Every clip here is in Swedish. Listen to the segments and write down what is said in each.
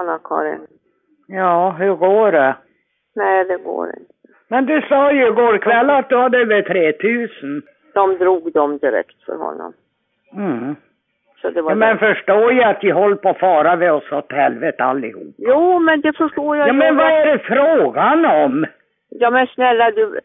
Anna-Karin. Ja, hur går det? Nej, det går inte. Men du sa ju igår kväll att du hade över 3000. De drog dem direkt för honom. Mm. Så det var Ja, men förstår ju att de håller på att fara vid oss åt helvete allihop. Jo, men det förstår jag Ja, men vad är det frågan om? Ja, men snälla du.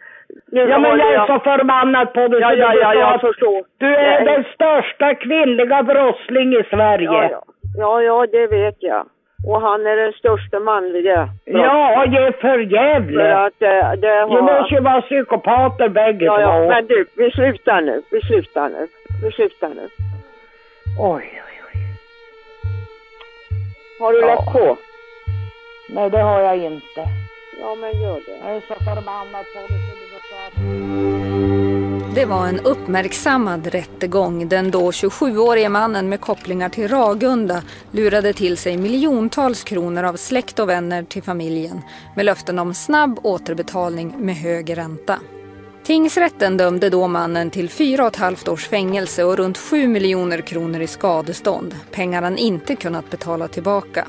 Nu Ja, men jag är så förbannad på dig Ja, ja, ja, jag förstår. Du är Ja, den största kvinnliga brottsling i Sverige. Ja, ja. Ja, ja, det vet jag. Och han är den största manliga. Ja, ge för För jävligt. att eh, det har... måste ju vara psykopater bägge Ja, ja, två. men du, vi slutar nu. Vi slutar nu. Vi slutar nu. Oj, oj, oj. Har du Ja. lagt på? Nej, det har jag inte. Ja, men gör det. Jag är så förbannad på dig så förstår att... Det var en uppmärksammad rättegång. Den då 27-årige mannen med kopplingar till Ragunda lurade till sig miljontals kronor av släkt och vänner till familjen med löften om snabb återbetalning med hög ränta. Tingsrätten dömde då mannen till fyra och ett halvt års fängelse och runt 7 miljoner kronor i skadestånd. Pengar han inte kunnat betala tillbaka.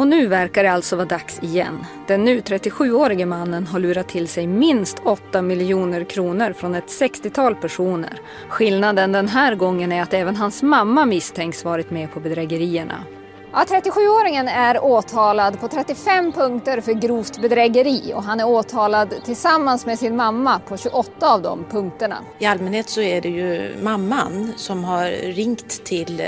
Och nu verkar det alltså vara dags igen. Den nu 37-årige mannen har lurat till sig minst 8 miljoner kronor från ett 60-tal personer. Skillnaden den här gången är att även hans mamma misstänks varit med på bedrägerierna. Ja, 37-åringen är åtalad på 35 punkter för grovt bedrägeri och han är åtalad tillsammans med sin mamma på 28 av de punkterna. I allmänhet så är det ju mamman som har ringt till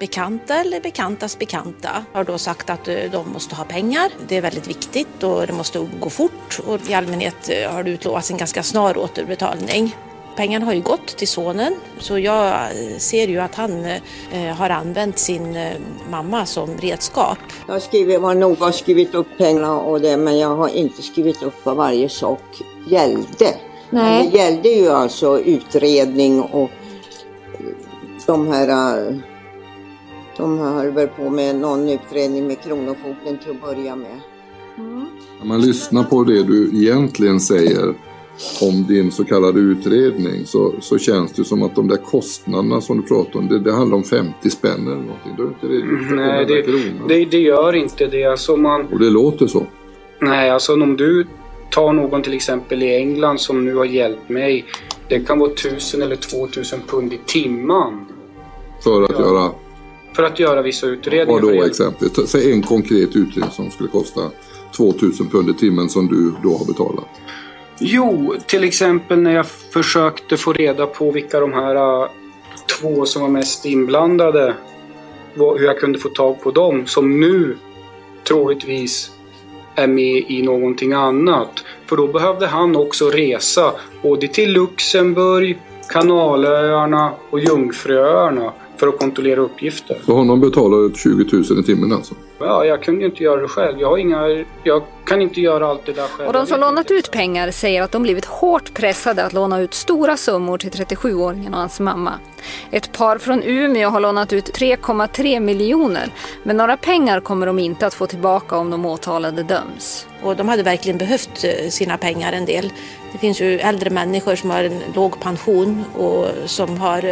bekanta eller bekantas bekanta. Har då sagt att eh, de måste ha pengar. Det är väldigt viktigt och det måste gå fort och i allmänhet eh, har det utlovats en ganska snar återbetalning. Pengarna har ju gått till sonen så jag eh, ser ju att han eh, har använt sin eh, mamma som redskap. Jag har skrivit, var noga skrivit upp pengarna och det, men jag har inte skrivit upp vad varje sak gällde. Men det gällde ju alltså utredning och de här, eh, de höll väl på med någon utredning med Kronofogden till att börja med. När man lyssnar på det du egentligen säger om din så kallade utredning så, så känns det som att de där kostnaderna som du pratar om, det, det handlar om 50 spänn eller någonting. Har inte för Nej, det, det, det gör inte det. Alltså man, Och det låter så. nej, alltså om du tar någon till exempel i England som nu har hjälpt mig. Det kan vara 1000 eller 2000 pund i timman. För att Ja. göra, För att göra vissa utredningar. vad för då exemplet? Säg en konkret utredning som skulle kosta 2000 pund i timmen som du då har betalat. Jo, till exempel när jag försökte få reda på vilka de här äh, två som var mest inblandade, hur jag kunde få tag på dem, som nu troligtvis är med i någonting annat. För då behövde han också resa både till Luxemburg, Kanalöarna och Jungfruöarna för att kontrollera uppgifter. Och honom betalar du 20 000 i timmen alltså? Ja, jag kunde ju inte göra det själv. Jag, har inga, jag kan inte göra allt det där själv. Och de som lånat ut pengar säger att de blivit hårt pressade att låna ut stora summor till 37-åringen och hans mamma. Ett par från Umeå har lånat ut 3,3 miljoner men några pengar kommer de inte att få tillbaka om de åtalade döms. Och de hade verkligen behövt eh, sina pengar en del. Det finns ju äldre människor som har en låg pension och som har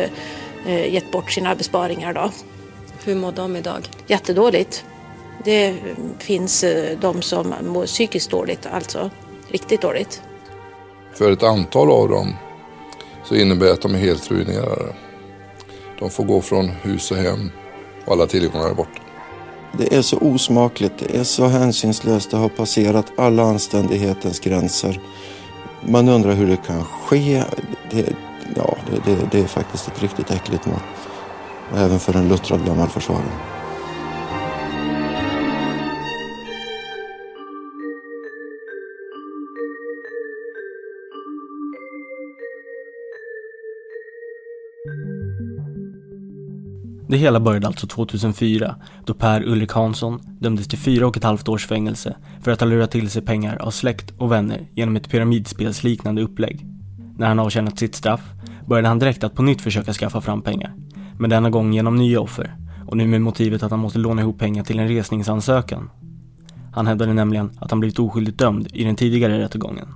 eh, gett bort sina besparingar. Då. Hur mår de idag? Jättedåligt. Det finns eh, de som mår psykiskt dåligt, alltså riktigt dåligt. För ett antal av dem så innebär det att de är helt ruinerade. De får gå från hus och hem och alla tillgångar är borta. Det är så osmakligt, det är så hänsynslöst, det har passerat alla anständighetens gränser. Man undrar hur det kan ske. Det, ja, det, det, det är faktiskt ett riktigt äckligt mål. Även för en luttrad gammal försvarare. Det hela började alltså 2004 då Per Ulrik Hansson dömdes till fyra och ett halvt års fängelse för att ha lurat till sig pengar av släkt och vänner genom ett pyramidspelsliknande upplägg. När han avtjänat sitt straff började han direkt att på nytt försöka skaffa fram pengar, men denna gång genom nya offer och nu med motivet att han måste låna ihop pengar till en resningsansökan. Han hävdade nämligen att han blivit oskyldigt dömd i den tidigare rättegången.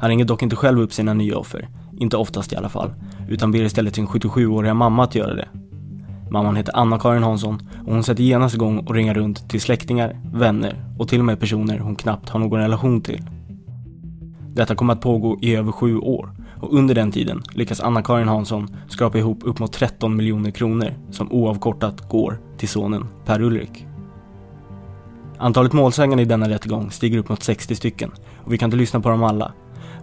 Han ringer dock inte själv upp sina nya offer, inte oftast i alla fall, utan ber istället sin 77-åriga mamma att göra det Mamman heter Anna-Karin Hansson och hon sätter genast igång och ringer runt till släktingar, vänner och till och med personer hon knappt har någon relation till. Detta kommer att pågå i över sju år och under den tiden lyckas Anna-Karin Hansson skrapa ihop upp mot 13 miljoner kronor som oavkortat går till sonen Per Ulrik. Antalet målsägande i denna rättegång stiger upp mot 60 stycken och vi kan inte lyssna på dem alla.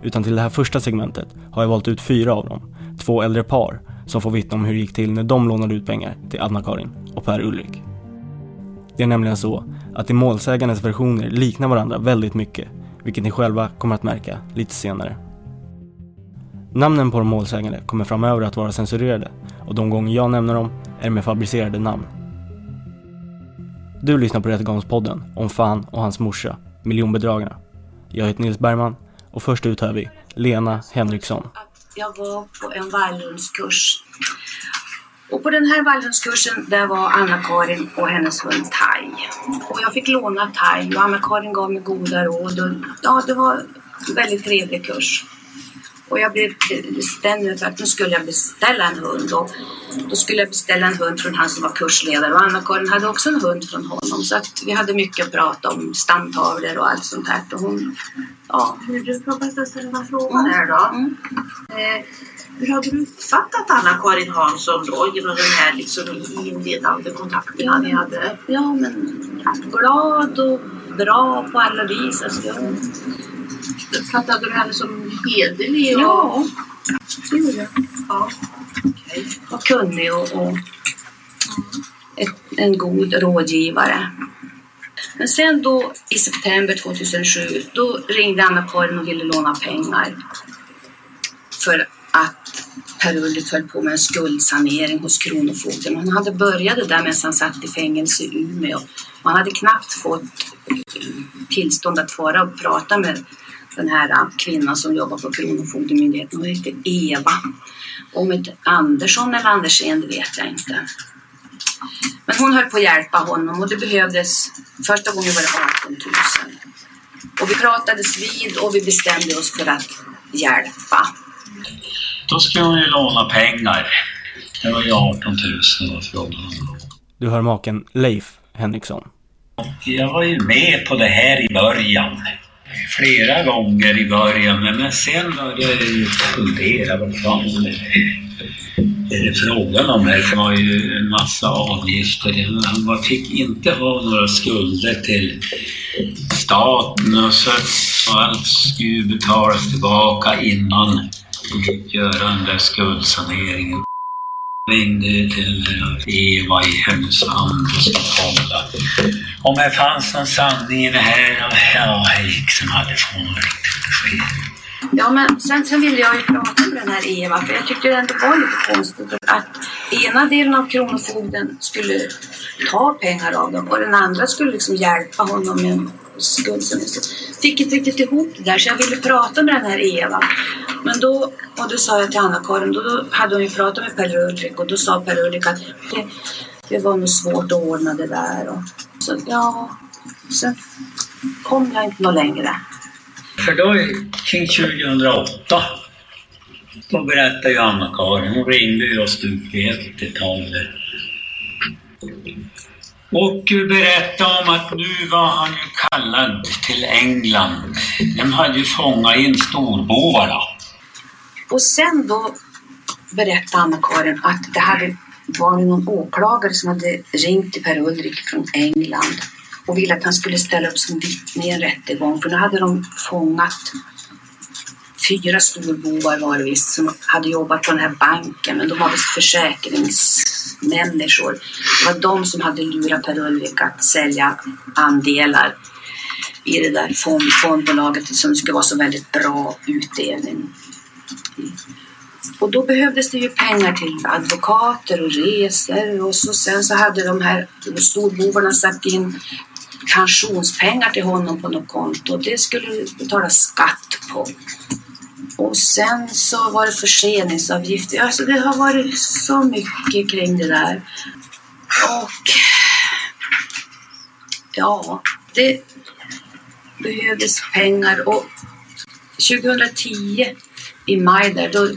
Utan till det här första segmentet har jag valt ut fyra av dem, två äldre par som får vittna om hur det gick till när de lånade ut pengar till Anna-Karin och Per Ulrik. Det är nämligen så att de målsägandes versioner liknar varandra väldigt mycket, vilket ni själva kommer att märka lite senare. Namnen på de målsägande kommer framöver att vara censurerade och de gånger jag nämner dem är med fabricerade namn. Du lyssnar på Rättegångspodden om Fan och hans morsa, miljonbedragarna. Jag heter Nils Bergman och först ut hör vi Lena Henriksson jag var på en vallhundskurs Och på den här vallhundskursen där var Anna-Karin och hennes hund Tai. Och jag fick låna Tai och Anna-Karin gav mig goda råd. Och, ja, det var en väldigt trevlig kurs. Och jag blev bestämd för att nu skulle jag beställa en hund. Och då skulle jag beställa en hund från han som var kursledare. Och Anna-Karin hade också en hund från honom. Så att vi hade mycket att prata om, stamtavlor och allt sånt här. Och hon, ja. Du får bara ställa några frågor mm. här då. Mm. Eh, hur hade du uppfattat Anna-Karin Hansson då genom den här liksom inledande kontakten ja, ni hade? Ja, men glad och bra på alla vis. Alltså, jag Uppfattade du henne som hederlig? Och... Ja, det gjorde jag. Ja. Okay. Och kunnig och, och ett, en god rådgivare. Men sen då i september 2007 då ringde Anna-Karin och ville låna pengar för att Per Ulrik höll på med en skuldsanering hos Kronofogden. Han hade börjat det där medan han satt i fängelse i Umeå. Man hade knappt fått tillstånd att fara och prata med den här kvinnan som jobbar på Kronofogdemyndigheten. Hon heter Eva. Om ett Andersson eller Andersén, det vet jag inte. Men hon höll på att hjälpa honom och det behövdes, första gången var det 18 000. Och vi pratades vid och vi bestämde oss för att hjälpa. Då skulle hon ju låna pengar. Det var ju 18 000 var frågan. Du hör maken Leif Henriksson. Jag var ju med på det här i början flera gånger i början men sen började jag ju fundera vad fan är det frågan om här? Det var ju en massa avgifter. Han fick inte ha några skulder till staten och så och allt skulle betalas tillbaka innan han fick göra den där skuldsaneringen ringde till Eva i hennes hand och skulle kolla om det fanns någon sanning i det här. Ja, jag gick som aldrig få något riktigt besked. Ja, men sen, sen ville jag ju prata med den här Eva, för jag tyckte det ändå var lite konstigt att ena delen av Kronofogden skulle ta pengar av dem och den andra skulle liksom hjälpa honom med en som jag Fick inte riktigt ihop det där så jag ville prata med den här Eva. Men då, och då sa jag till Anna-Karin, då, då hade hon ju pratat med Per Ulrik och då sa Per Ulrik att det, det var nog svårt att ordna det där. Och, så ja, sen kom jag inte något längre. För då kring 2008 då berättade ju Anna-Karin, hon ringde ju då stup i ett ett tag. Och berättade om att nu var han ju kallad till England. De hade ju fångat in storbovarna. Och sen då berättade Anna-Karin att det hade varit någon åklagare som hade ringt till Per Ulrik från England och ville att han skulle ställa upp som vittne i en rättegång för nu hade de fångat fyra storbovar var det visst som hade jobbat på den här banken men de var visst försäkringsmänniskor. Det var de som hade lurat Per Ulrik att sälja andelar i det där fond, fondbolaget som skulle vara så väldigt bra utdelning. Och då behövdes det ju pengar till advokater och resor och så sen så hade de här storbovarna satt in pensionspengar till honom på något konto. Det skulle betalas skatt på. Och sen så var det förseningsavgifter. Alltså det har varit så mycket kring det där. Och ja, det behövdes pengar och 2010 i maj där, då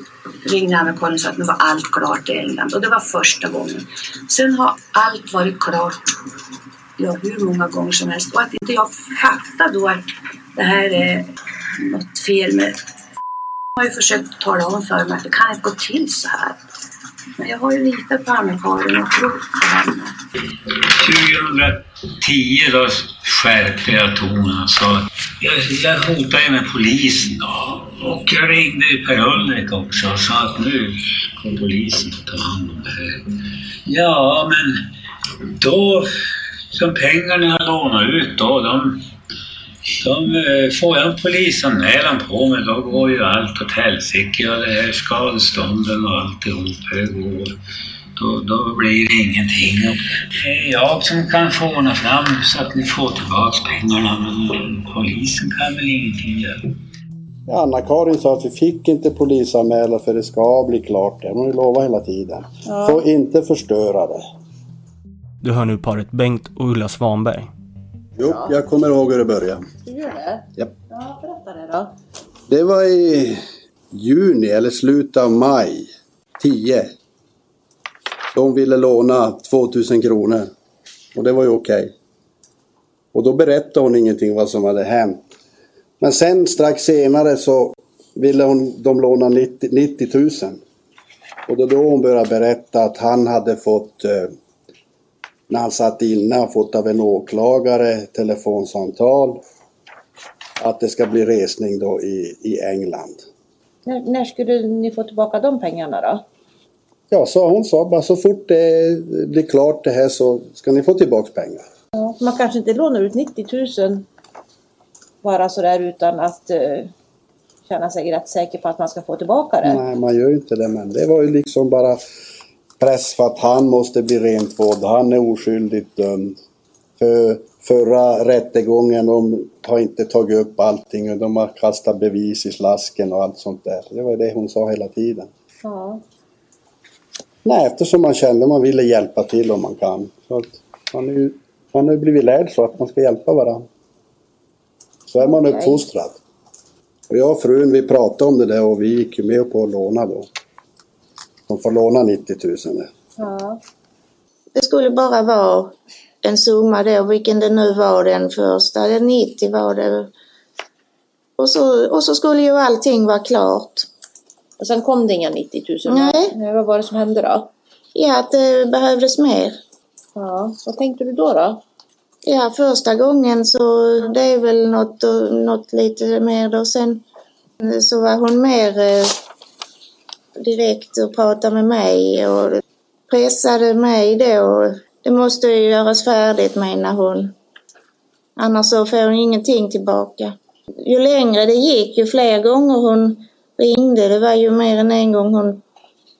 ringde Anna-Karin och sa att nu var allt klart i England och det var första gången. Sen har allt varit klart ja, hur många gånger som helst och att inte jag fattar då att det här är något fel med har ju försökt tala om för mig att det kan inte gå till så här. Men jag har ju litat på Anna-Karin och trott på henne. 2010 då skärpte jag tonen och sa att jag, jag hotade med polisen då. Och jag ringde Per Ulrik också och sa att nu kommer polisen att ta hand om det här. Ja, men då, som pengarna jag lånade ut då, de de eh, får jag en polisanmälan på mig då går ju allt åt helsike och det här skadestånden och alltihop det går. Då, då blir det ingenting. Det är jag som kan få ordna fram så att ni får tillbaks pengarna men polisen kan väl ingenting göra. Anna-Karin sa att vi fick inte polisanmäla för det ska bli klart. Det har ju lovat hela tiden. Ja. Får inte förstöra det. Du hör nu paret Bengt och Ulla Svanberg. Jo, jag kommer ihåg hur det började. Du gör det? Japp. Ja, berätta det då. Det var i juni eller slutet av maj 10. De ville låna 2000 kronor. Och det var ju okej. Och då berättade hon ingenting vad som hade hänt. Men sen strax senare så ville hon, de låna 90, 90 000. Och då, då hon började berätta att han hade fått, eh, när han satt inne, har fått av en åklagare telefonsamtal att det ska bli resning då i, i England. När, när skulle ni få tillbaka de pengarna då? Ja, så hon sa bara så fort det blir klart det här så ska ni få tillbaka pengar. Ja, man kanske inte lånar ut 90 000 bara sådär utan att uh, känna sig rätt säker på att man ska få tillbaka det. Nej, man gör ju inte det men det var ju liksom bara press för att han måste bli rent tvådd. Han är oskyldigt dömd. För förra rättegången, de har inte tagit upp allting och de har kastat bevis i slasken och allt sånt där. Det var det hon sa hela tiden. Ja. Nej, eftersom man kände man ville hjälpa till om man kan. Så att man, är man har ju blivit lärd så att man ska hjälpa varandra. Så är man Okej. uppfostrad. Och jag och frun vi pratade om det där och vi gick med på att låna då. De får låna 90 000. där. Ja. Det skulle bara vara en summa då, vilken det nu var den första, den 90 var det. Och så, och så skulle ju allting vara klart. Och sen kom det inga 90 000? Nej. Nej. Vad var det som hände då? Ja, att det behövdes mer. Ja, vad tänkte du då då? Ja, första gången så det är väl något, något lite mer då. Sen så var hon mer eh, direkt och pratade med mig och pressade mig då. Det måste ju göras färdigt menar hon. Annars så får hon ingenting tillbaka. Ju längre det gick, ju fler gånger hon ringde, det var ju mer än en gång hon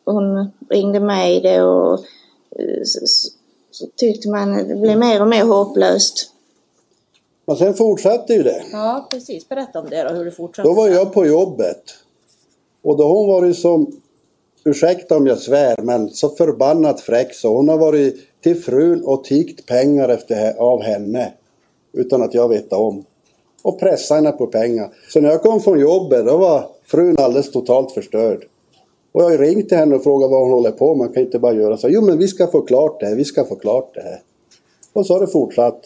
hon ringde mig det och eh, så, så, så tyckte man det blev mer och mer hopplöst. Men sen fortsatte ju det. Ja, precis. Berätta om det då, hur det fortsatte. Då var jag på jobbet. Och då har hon varit som, ursäkta om jag svär, men så förbannat fräck så hon har varit till frun och tiggt pengar efter, av henne. Utan att jag vet om. Och pressat henne på pengar. Så när jag kom från jobbet då var frun alldeles totalt förstörd. Och jag har ringt till henne och frågat vad hon håller på med. Man kan inte bara göra så. Jo men vi ska få klart det här, vi ska få klart det här. Och så har det fortsatt.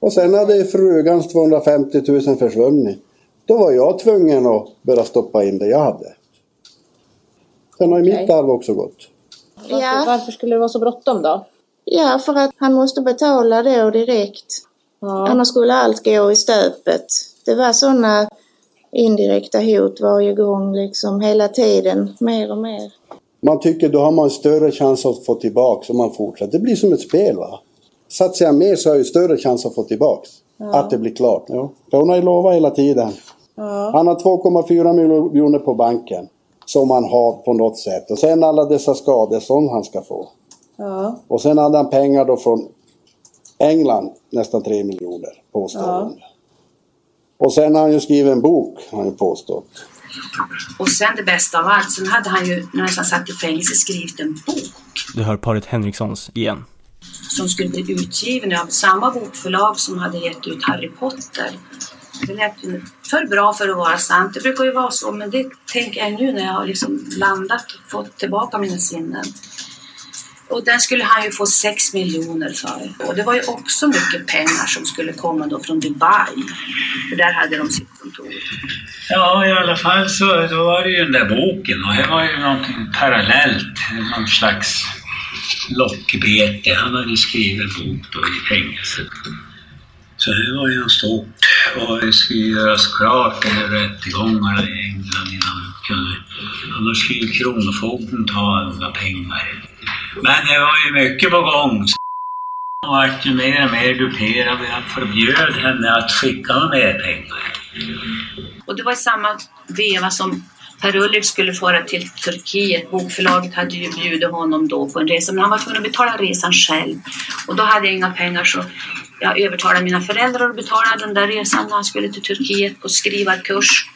Och sen hade frugans 250 000 försvunnit. Då var jag tvungen att börja stoppa in det jag hade. Sen har ju mitt arv också gått. Varför, ja. varför skulle det vara så bråttom då? Ja, för att han måste betala då direkt. Ja. Annars skulle allt gå i stöpet. Det var sådana indirekta hot varje gång, liksom hela tiden, mer och mer. Man tycker då har man större chans att få tillbaks om man fortsätter. Det blir som ett spel va. Satsar jag mer så har jag större chans att få tillbaks. Ja. Att det blir klart. Ja. Hon har ju lovat hela tiden. Ja. Han har 2,4 miljoner på banken. Som han har på något sätt. Och sen alla dessa skador som han ska få. Ja. Och sen hade han pengar då från England, nästan 3 miljoner påstår ja. Och sen har han ju skrivit en bok, har han påstått. Och sen det bästa av allt, sen hade han ju när han satt i fängelse skrivit en bok. Du hör paret Henrikssons igen. Som skulle bli utgiven av samma bokförlag som hade gett ut Harry Potter. Det lät ju för bra för att vara sant. Det brukar ju vara så, men det tänker jag nu när jag har liksom landat och fått tillbaka mina sinnen. Och den skulle han ju få 6 miljoner för. Och det var ju också mycket pengar som skulle komma då från Dubai. För där hade de sitt kontor. Ja, i alla fall så då var det ju den där boken och det var ju någonting parallellt. Någon slags lockbete. Han hade skrivit en bok då i fängelset. Så det var ju något stort och det skulle göras klart det här rättegångarna i England innan man kunde... Annars skulle Kronofogden ta alla pengar. Men det var ju mycket på gång. Hon vart ju mer och mer duperad och jag förbjöd henne att skicka mer pengar. Och det var i samma veva som Per Ulrik skulle fara till Turkiet. Bokförlaget hade ju bjudit honom då på en resa men han var tvungen att betala resan själv. Och då hade jag inga pengar så jag övertalade mina föräldrar att betala den där resan när han skulle till Turkiet på skrivarkurs.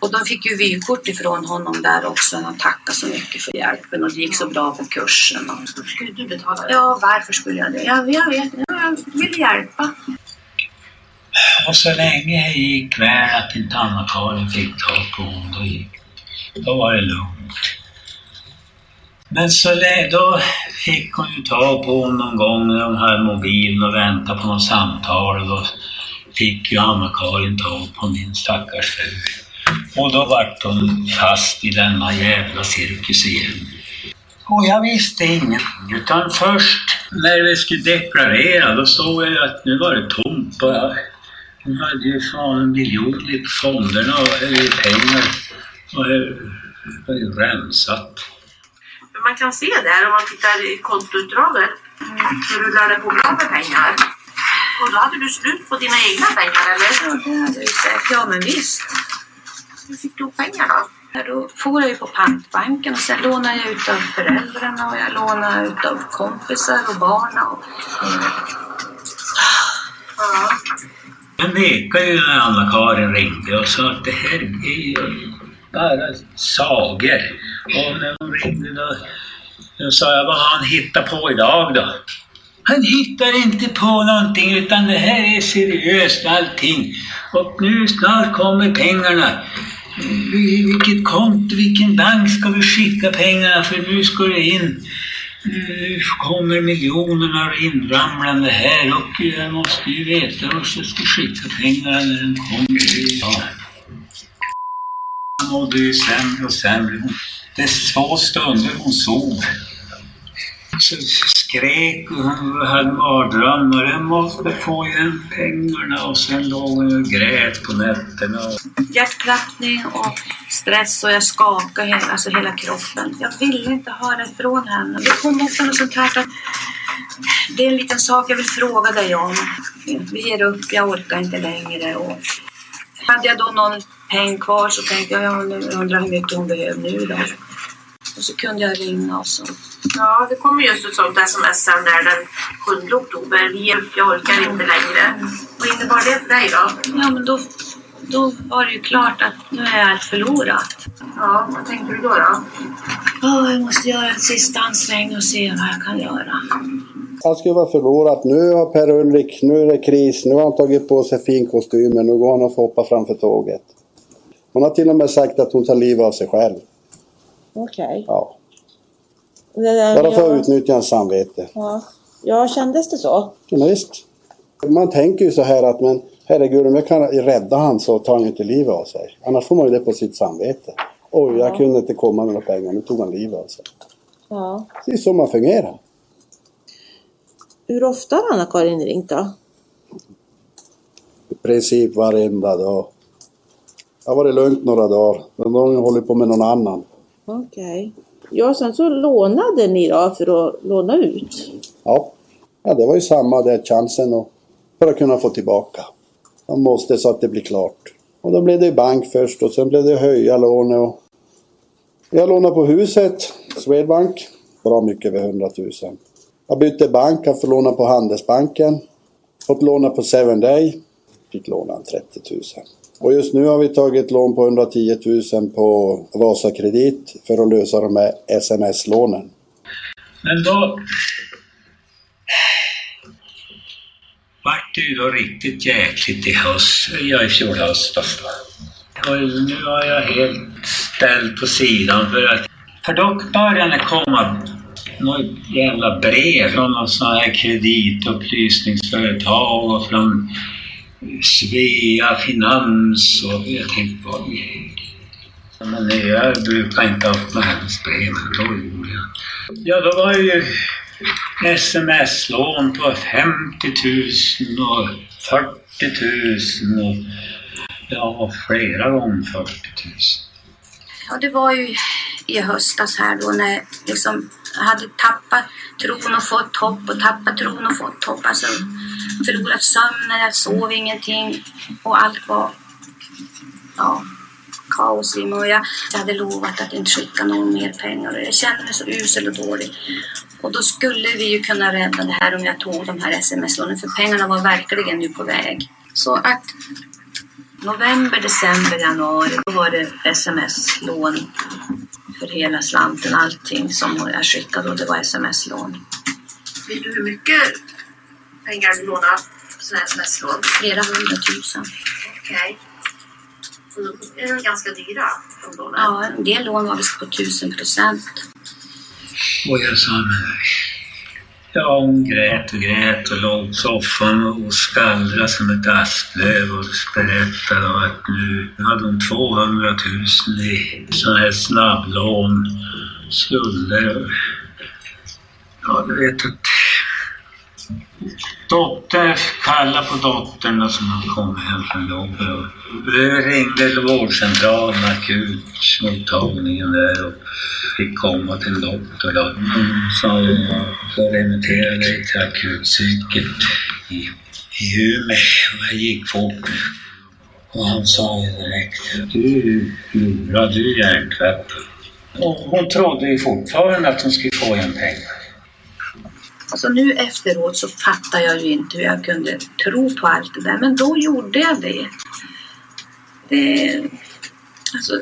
Och de fick ju vykort ifrån honom där också. Han tackade så mycket för hjälpen och det gick så bra på kursen. Och... Skulle du betala det? Ja, varför skulle jag det? Jag, jag vet inte. Jag ville hjälpa. Och så länge det gick väl att inte Anna-Karin fick tag på honom, då, gick, då var det lugnt. Men så länge, då fick hon ju tag på honom någon gång när hon hade mobilen och väntade på något samtal. Och då fick ju Anna-Karin tag på min stackars fru. Och då vart hon fast i denna jävla cirkus igen. Och jag visste ingenting, utan först när vi skulle deklarera då såg jag att nu var det tomt. Och jag, hon hade ju fan en miljon i fonderna och pengar. Och det var ju rensat. Man kan se där om man tittar i kontoutdraget hur du lärde på bra med pengar. Och då hade du slut på dina egna pengar eller? Ja, det hade jag säkert. Ja, men visst. Hur fick du pengar då? Då får jag ju på pantbanken och sen lånar jag ut av föräldrarna och jag lånar ut av kompisar och barn. Och... Ja. Jag nekade ju när Anna-Karin ringde och sa att det här är ju bara sagor. Och när hon ringde då, då sa jag, vad har han hittat på idag då? Han hittar inte på någonting utan det här är seriöst allting. Och nu snart kommer pengarna. Vilket konto, vilken bank ska vi skicka pengarna för nu ska det in. Nu kommer miljonerna inramlande här och jag måste ju veta vart jag ska skicka pengarna när de kommer. Ja. Hon mådde ju sämre och sämre. Det två stunder hon sov så skrek och hade mardrömmar. Jag måste få igen pengarna och sen låg hon och grät på nätterna. Hjärtklappning och stress och jag skakade hela, alltså hela kroppen. Jag ville inte höra ifrån henne. Det kom också något sånt här att det är en liten sak jag vill fråga dig om. Vi ger upp, jag orkar inte längre. Och hade jag då någon peng kvar så tänkte jag, jag undrar hur mycket hon behöver nu då. Och så kunde jag ringa och så. Ja, det kommer just ett sånt sms sen där den 7 oktober. Jag orkar inte längre. Vad innebar det för dig då? Ja, men då, då var det ju klart att nu är allt förlorat. Ja, vad tänkte du då? då? Oh, jag måste göra en sista ansträngning och se vad jag kan göra. Allt skulle vara förlorat. Nu har Per-Ulrik, nu är det kris. Nu har han tagit på sig finkostymen. Nu går han och får hoppa framför tåget. Hon har till och med sagt att hon tar livet av sig själv. Okej. Ja. Det där- Bara för jag- att utnyttja hans samvete. Ja. ja, kändes det så? Ja, visst. Man tänker ju så här att men herregud om jag kan rädda han så tar han ju inte livet av sig. Annars får man ju det på sitt samvete. Oj, jag Ja. kunde inte komma med några pengar. Nu tog han livet av sig. Ja. Det är så man fungerar. Hur ofta har Anna-Karin ringt då? I princip varenda dag. Det har varit lugnt några dagar. Men då har hon hållit på med någon annan. Okej. Ja, sen så lånade ni då för att låna ut? Ja, ja det var ju samma där chansen och för att kunna få tillbaka. Man måste så att det blir klart. Och då blev det bank först och sen blev det höja lånet. Och... Jag lånade på huset, Swedbank, bra mycket över 100 000. Jag bytte bank, jag får låna på Handelsbanken. Fått låna på 7 Day, fick låna 30 000. Och just nu har vi tagit lån på 110 000 på Vasakredit för att lösa de här sms-lånen. Men då vart det ju då riktigt jäkligt i höst, ja i fjol höst alltså. Och nu har jag helt ställt på sidan för att för då började det komma något jävla brev från något sån här kreditupplysningsföretag och från Svea Finans och jag tänkte vad men jag brukar inte öppna hennes brev, men då gjorde jag. Ja, då var det ju sms-lån på 50 000 och 40 000 och ja, flera gånger 40 000. Ja, det var ju i höstas här då när jag liksom hade tappat tron och fått hopp och tappat tron och fått hopp. Alltså förlorat sömnen, jag sov ingenting och allt var ja, kaos i mig. Och jag, jag hade lovat att inte skicka någon mer pengar och jag kände mig så usel och dålig. Och då skulle vi ju kunna rädda det här om jag tog de här sms-lånen för pengarna var verkligen nu på väg. Så att november, december, januari då var det sms-lån för hela slanten. Allting som jag skickade och det var sms-lån. Vet du hur mycket pengar du lånar på sådana sms-lån? Flera hundratusen. Okej. Så de är ganska dyra, de lånen? Ja, en del lån var visst på tusen procent. Och jag sa. Ja, hon grät och grät och låg på soffan och skallrade som ett asplöv och berättade att nu hade hon 200 000 i sådana här snabblån, skulder och... Ja, du vet att... Dottern, kalla på dottern som hade kommit hem från jobbet. Vi ringde vårdcentralen, akutmottagningen där och fick komma till doktorn. Hon sa att jag remitterade dig till akutpsyket i, i Umeå. Jag gick fort. Och han sa ju direkt, du lurad, du är hjärntvättad. Och hon trodde ju fortfarande att hon skulle få en pengar. Alltså nu efteråt så fattar jag ju inte hur jag kunde tro på allt det där. Men då gjorde jag det. Det, alltså,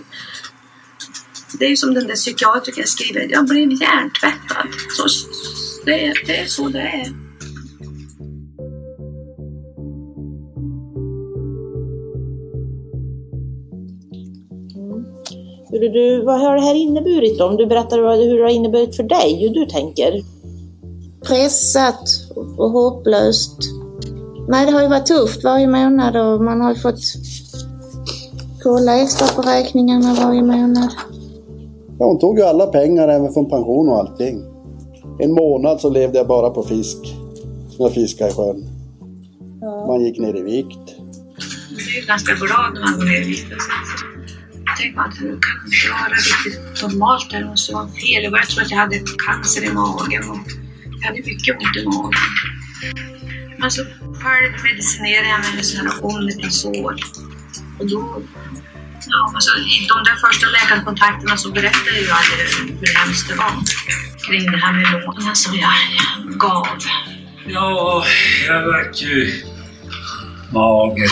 det är som den där psykiatrikern skriver. Jag blev hjärntvättad. Så, det, det är så det är. Mm. Du, vad har det här inneburit då? Om du berättar vad- hur det har inneburit för dig, hur du tänker. Pressat och hopplöst. Nej, det har ju varit tufft varje månad och man har ju fått kolla extra på räkningarna varje månad. Ja, hon tog ju alla pengar även från pension och allting. En månad så levde jag bara på fisk. Som jag fiskade i sjön. Man gick ner i vikt. Man är ju ganska glad när man går ner i vikt. så tänker man att hur kan man inte vara riktigt normalt? Det måste vara fel. Jag började tro att jag hade cancer i magen och jag hade mycket ont i magen. Men så själv medicinerade jag mig med sådana här Omeprazol. Och då Ja, alltså, I de där första läkarkontakterna så berättade ju aldrig hur hemskt det var kring det här med lånen som jag gav. Ja, jag vart ju mager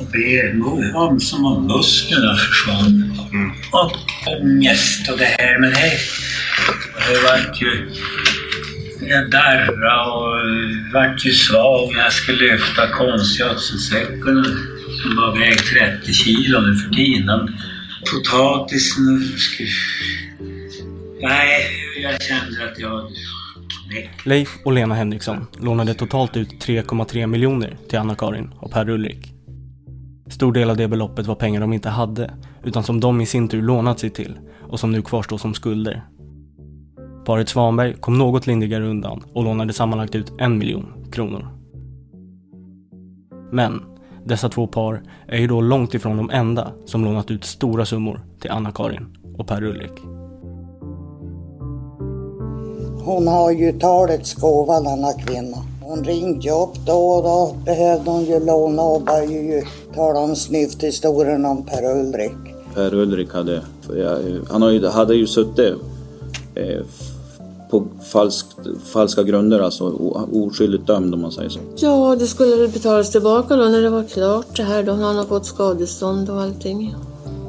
och ben och ja, som om musklerna försvann. Och ångest och det här. Men det, jag vart ju... Jag darrade och vart ju svag när jag skulle lyfta konstgödselsäcken som var väg 30 kilo nu för tiden. Potatisen. Nej, jag kände att jag... Leif och Lena Henriksson lånade totalt ut 3,3 miljoner till Anna-Karin och Per Ulrik. Stor del av det beloppet var pengar de inte hade, utan som de i sin tur lånat sig till och som nu kvarstår som skulder. Paret Svanberg kom något lindrigare undan och lånade sammanlagt ut en miljon kronor. Men dessa två par är ju då långt ifrån de enda som lånat ut stora summor till Anna-Karin och Per Ulrik. Hon har ju talets gåva denna kvinna. Hon ringde upp då och då behövde hon ju låna och började ju tala om snyfthistorien om Per Ulrik. Per Ulrik hade, han hade ju suttit eh, på falskt, falska grunder, alltså oskyldigt dömd om man säger så. Ja, det skulle betalas tillbaka då när det var klart det här då. Han har fått skadestånd och allting.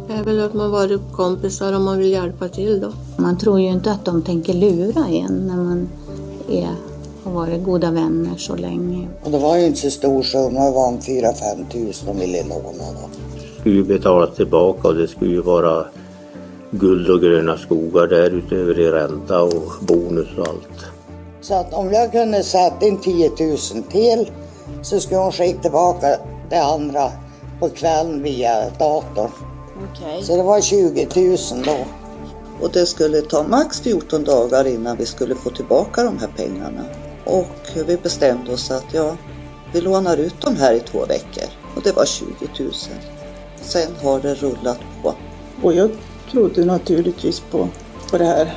Det är väl att man varit kompisar om man vill hjälpa till då. Man tror ju inte att de tänker lura en när man är, har varit goda vänner så länge. Och det var ju inte så stor summa, det var om 4-5 tusen de ville låna då. Det skulle ju betalas tillbaka och det skulle ju vara guld och gröna skogar därutöver i ränta och bonus och allt. Så att om jag kunde sätta in 10 000 till så skulle hon skicka tillbaka det andra på kvällen via datorn. Okej. Så det var 20 000 då. Och det skulle ta max 14 dagar innan vi skulle få tillbaka de här pengarna. Och vi bestämde oss att ja, vi lånar ut de här i två veckor. Och det var 20 000. Sen har det rullat på. Och jag trodde naturligtvis på, på det här.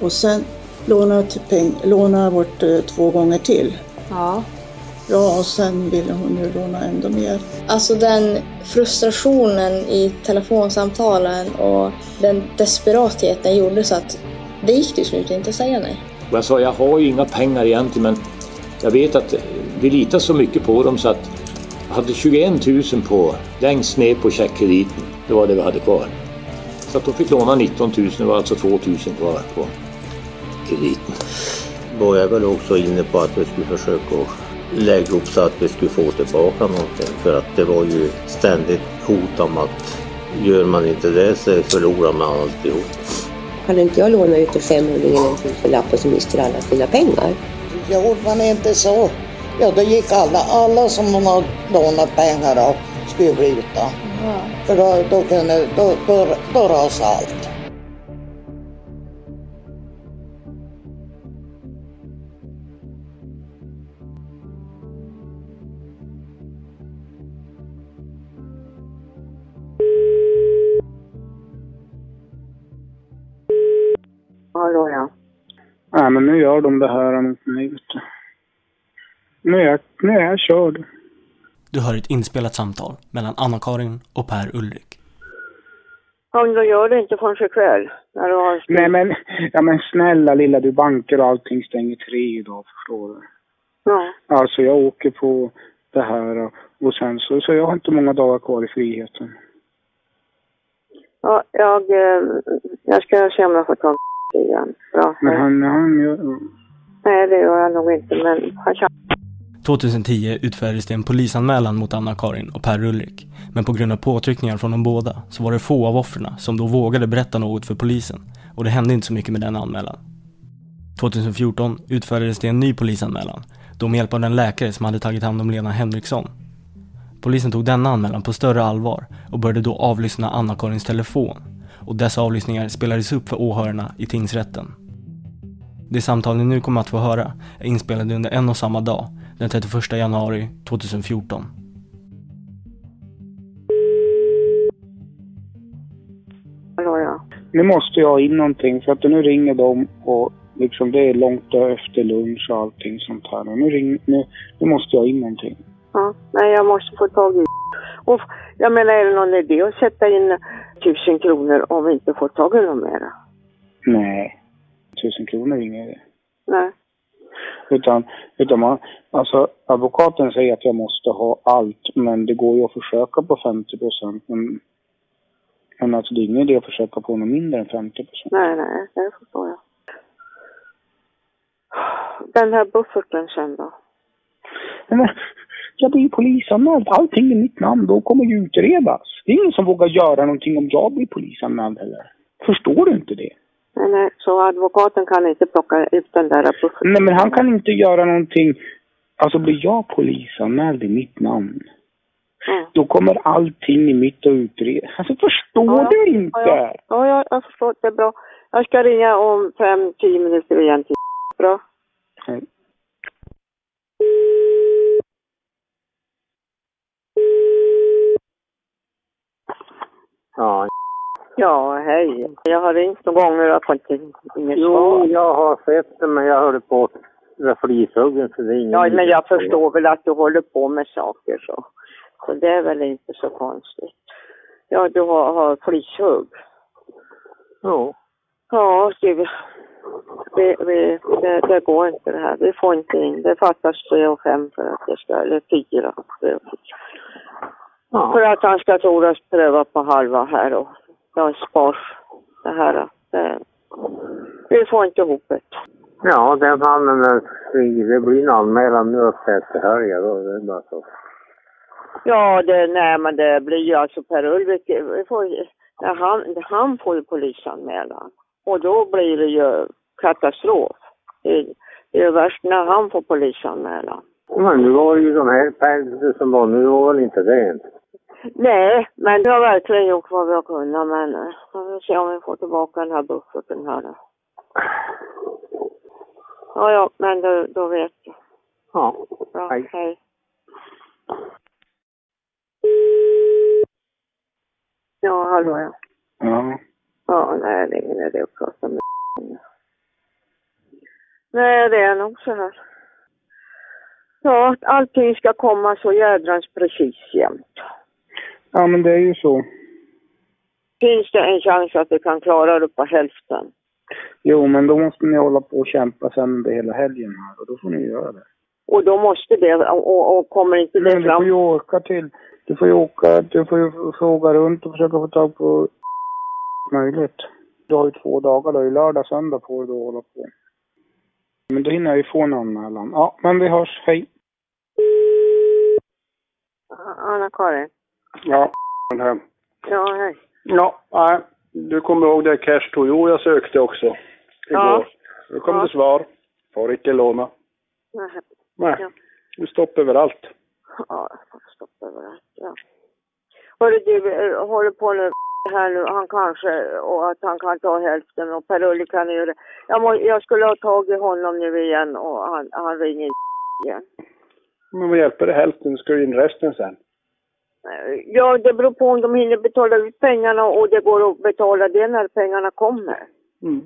Och sen lånade peng, lånade bort eh, två gånger till. Ja. Ja, och sen ville hon ju låna ändå mer. Alltså den frustrationen i telefonsamtalen och den desperatheten gjorde så att det gick till slut inte att säga nej. Och jag sa, jag har ju inga pengar egentligen men jag vet att vi litar så mycket på dem så att jag hade 21 000 på, längst ner på checkkrediten. Det var det vi hade kvar. Så att de fick låna 19 000, det var alltså 2 000 kvar på krediten. Var jag väl också inne på att vi skulle försöka lägga ihop så att vi skulle få tillbaka någonting. För att det var ju ständigt hot om att gör man inte det så förlorar man alltihop. Kan inte jag låna ut en 500 eller en tusenlapp och så mister alla sina pengar? Gjorde man inte så, ja då gick alla, alla som hon har lånat pengar av skulle bli utan. För då, då, kunde, då, då, då rasade allt. Hallå ja. Nej, men nu gör de det här mot mig. Nu är jag, nu är jag körd. Du hör ett inspelat samtal mellan Anna-Karin och Per Ulrik. Ja, men då gör det inte förrän ikväll. När du har Nej men, ja men snälla lilla du, banker och allting stänger tre idag förstår du. Ja. Alltså jag åker på det här och, och sen så, så jag har inte många dagar kvar i friheten. Ja, jag, eh, jag ska se om jag får ta en igen. Bra. Men han, han gör... Nej, det gör jag nog inte, men han kan... 2010 utfärdades det en polisanmälan mot Anna-Karin och Per Ulrik. Men på grund av påtryckningar från de båda så var det få av offren som då vågade berätta något för polisen. Och det hände inte så mycket med den anmälan. 2014 utfärdades det en ny polisanmälan. Då med hjälp av den läkare som hade tagit hand om Lena Henriksson. Polisen tog denna anmälan på större allvar och började då avlyssna Anna-Karins telefon. Och dessa avlyssningar spelades upp för åhörarna i tingsrätten. Det samtal ni nu kommer att få höra är inspelade under en och samma dag, den 31 januari 2014. Hallå ja. Nu måste jag in någonting för att nu ringer de och liksom det är långt efter lunch och allting sånt här. Och nu, ring, nu, nu måste jag in någonting. Ja, nej jag måste få tag i Och jag menar, är det någon idé att sätta in tusen kronor om vi inte får tag i någon mera? Nej, tusen kronor är inget idé. Nej. Utan, utan man, alltså advokaten säger att jag måste ha allt, men det går ju att försöka på 50 procent. Men, men alltså det är ingen idé att försöka på något mindre än 50 procent. Nej, nej, det förstår jag. Den här bufferten sen då? Men, jag blir ju polisanmäld. Allting i mitt namn, då kommer ju utredas. Det är ingen som vågar göra någonting om jag blir polisanmäld heller. Förstår du inte det? Nej, nej, så advokaten kan inte plocka ut den där bufferten? Nej, men han kan inte göra någonting. Alltså blir jag polisanmäld i mitt namn, Mm. då kommer allting i mitt att utredas. Alltså förstår Ja, du inte? Ja, ja, ja, ja, jag förstår. Det är bra. Jag ska ringa om fem, tio minuter igen till. Bra. Nej. Ja, Ja, hej. Jag har ringt några gånger och fått inget jo, svar. jag har sett det men jag hörde på det flishuggen så det är ingen Ja, men jag förstår väl att du håller på med saker så. Så det är väl inte så konstigt. Ja, du har, har flishugg. Ja. Ja, det, vi, vi, det, det går inte det här. Vi får inte in. Det fattas tre och fem för att det ska, eller fyra. Ja. För att han ska tordas pröva på halva här och spars det här. Det, vi får inte ihop det. Ja, den fri. Det blir en anmälan nu uppe efter helgen då. Det är bara så. Ja, det, nej men det blir ju alltså Per Ulrik, vi får, han, han får ju polisanmälan. Och då blir det ju katastrof. Det, det är värst när han får polisanmälan. Men nu var det ju de här pengarna som var nu var väl inte det. Nej, men vi har verkligen gjort vad vi har kunnat men eh, vi får se om vi får tillbaka den här bufferten här då. Ja, ja, men då, då vet jag. Ja. Bra, Hej. hej. Ja, hallå ja. Ja. Ja, nej, det är ingen idé att prata med Nej, det är nog så här. Ja, att allting ska komma så jädrans precis jämt. Ja, men det är ju så. Finns det en chans att du kan klara det på hälften? Jo, men då måste ni hålla på och kämpa sen under hela helgen här och då får ni göra det. Och då måste det, och, och, kommer inte det Men du får fram... ju åka till, du får ju åka, du får ju fråga runt och försöka få tag på möjligt. Du har ju två dagar då, i lördag, söndag får du då hålla på. Men då hinner jag ju få en anmälan. Ja, men vi hörs, hej. Anna-Karin? Ja, här. Ja, hej. Ja, nej. Du kommer ihåg det Cash to you jag sökte också igår. Ja. Nu kom Ja. det svar. Får inte låna. Nej. Nej, Ja. det stopp överallt. Ja, jag får stoppa överallt. Ja. Hörru du, eh, håller på nu här nu, han kanske, och att han kan ta hälften och Per-Ulli kan göra det. Jag, må, jag skulle ha tagit honom nu igen och han, han ringer igen. Men vad hjälper det hälften? Ska du in resten sen? Ja, det beror på om de hinner betala ut pengarna och det går att betala det när pengarna kommer. Mm.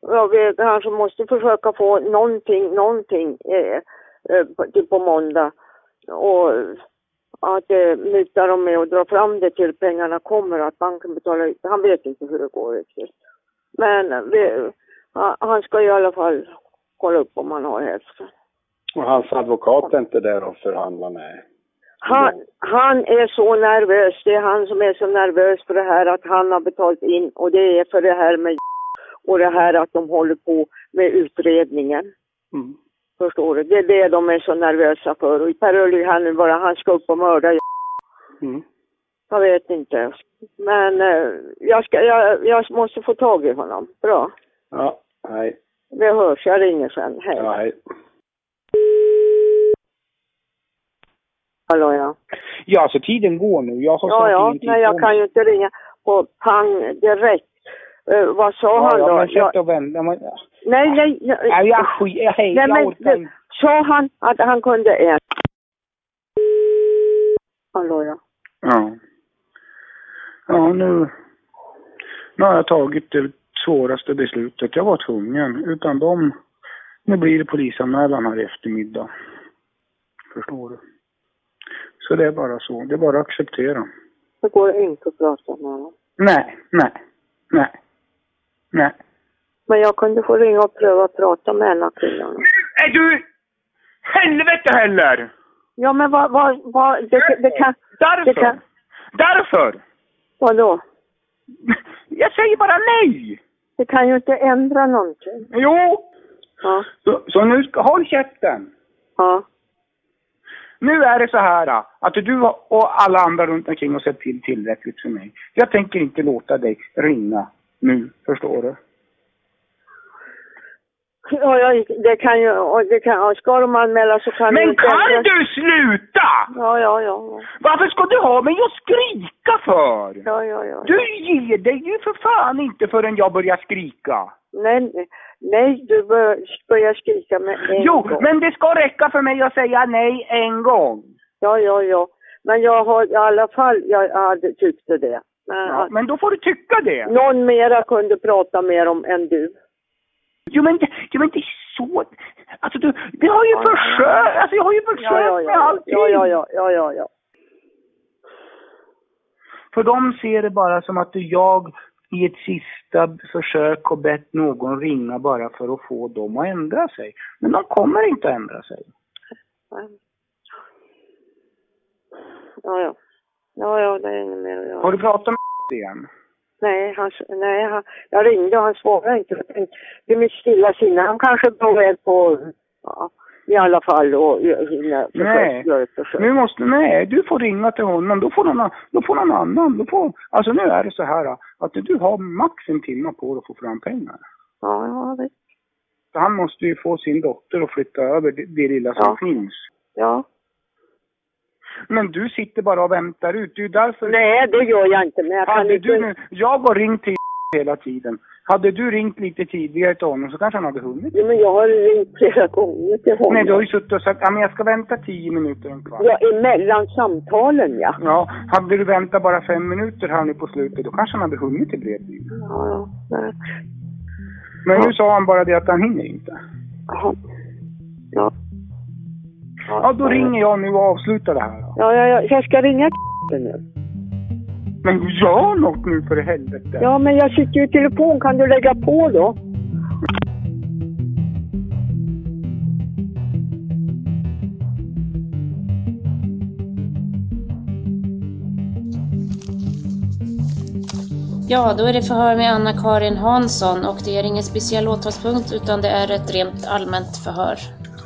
Ja, vi kanske måste försöka få någonting, någonting eh, eh, på, till på måndag. Och att eh, muta dem med och dra fram det till pengarna kommer, att banken betalar ut. Han vet inte hur det går riktigt. Men vi, han- ska i alla fall kolla upp om han har hälften. Och hans advokat är inte där och förhandlar med. Han, han är så nervös. Det är han som är så nervös för det här att han har betalt in och det är för det här med och det här att de håller på med utredningen. Mm. Förstår du? Det är det de är så nervösa för. Och Per-Ulrik han nu bara, han ska upp och mörda Mm. Jag vet inte. Men eh, jag, ska, jag, jag måste få tag i honom. Bra. Ja, hej. Vi hörs. Jag ringer sen. Hej. Ja, hej. Hallå ja. Ja, alltså tiden går nu. Jag har Ja, ja. tid på jag kan ju inte ringa på pang direkt. Eh, vad sa Ja, han ja, då? men Jag- sätt och vänta. Men... Nej, nej. nej. Nej, jag skit, jag, hej, Nej, jag men inte. sa han att han kunde en? Hallå ja. Ja. Ja, nu, nu har jag tagit det svåraste beslutet. Jag var tvungen. Utan dem, nu blir det polisanmälan här i eftermiddag. Förstår du? Så det är bara så. Det är bara att acceptera. Det går inte att prata med honom. Nej, nej, nej, nej. Men jag kunde få ringa och pröva att prata med en av killarna. Är du... Helvete heller! Ja, men vad, vad, vad, det, det kan... Därför! Det kan, Därför! vadå? Jag säger bara nej! Det kan ju inte ändra någonting. Jo! Ja. Så, så nu ska... Håll käften! Ja. Nu är det så här att du och alla andra runt omkring har sett till tillräckligt för mig. Jag tänker inte låta dig ringa nu, förstår du? Ja, ja, det kan ju, det kan, ska de anmäla så kan Men kan ändra- du sluta? Ja, ja, ja. Varför ska du ha mig att skrika för? Ja, ja, ja. Du ger dig ju för fan inte förrän jag börjar skrika. Nej, nej, du bör, börjar skrika med en Jo, gång. men det ska räcka för mig att säga nej en gång. Ja, ja, ja. Men jag har i alla fall, jag hade tyckt det. Men, Ja, men då får du tycka det. Någon mera kunde prata mer om än du. Jo men, jo, men det är så... Alltså du, det har ju Ja, försökt, alltså jag har ju försökt Ja, ja, med ja, allting. ja, ja, ja, ja, ja, ja. För de ser det bara som att jag i ett sista försök har bett någon ringa bara för att få dem att ändra sig. Men de kommer inte att ändra sig. Ja, ja. Ja, ja, det är inget mer att göra. Har du pratat med igen? Nej, han, nej han, jag ringde och han svarade inte. Det är mitt stilla sinne. Han kanske väg på, ja, i alla fall och hinna Nej. göra ett försök. Nu måste, nej, du får ringa till honom. Då får någon, då får någon annan. Då får, alltså nu är det så här att du har max en timme på dig att få fram pengar. Ja, ja, visst. Han måste ju få sin dotter att flytta över det, det lilla som Ja. finns. Ja. Men du sitter bara och väntar ut. Det är därför... Nej, det gör jag inte. Men jag kan Hade inte... du nu, jag har ringt till hela tiden. Hade du ringt lite tidigare till honom så kanske han hade hunnit. Ja, men jag har ringt flera gånger till honom. Nej, du har ju suttit och sagt att jag ska vänta tio minuter, en kvart. Ja, emellan samtalen, ja. Ja, hade du väntat bara fem minuter här nu på slutet, då kanske han hade hunnit till Bredvid. Ja, ja. Nej. Men nu sa han bara det att han hinner inte. Jaha. Ja. Ja, då ringer jag nu och avslutar det här. Ja, ja, ja. Jag ska ringa nu. Men gör något nu för helvete! Ja, men jag sitter ju i telefon. Kan du lägga på då? Ja, då är det förhör med Anna-Karin Hansson och det är ingen speciell åtalspunkt utan det är ett rent allmänt förhör.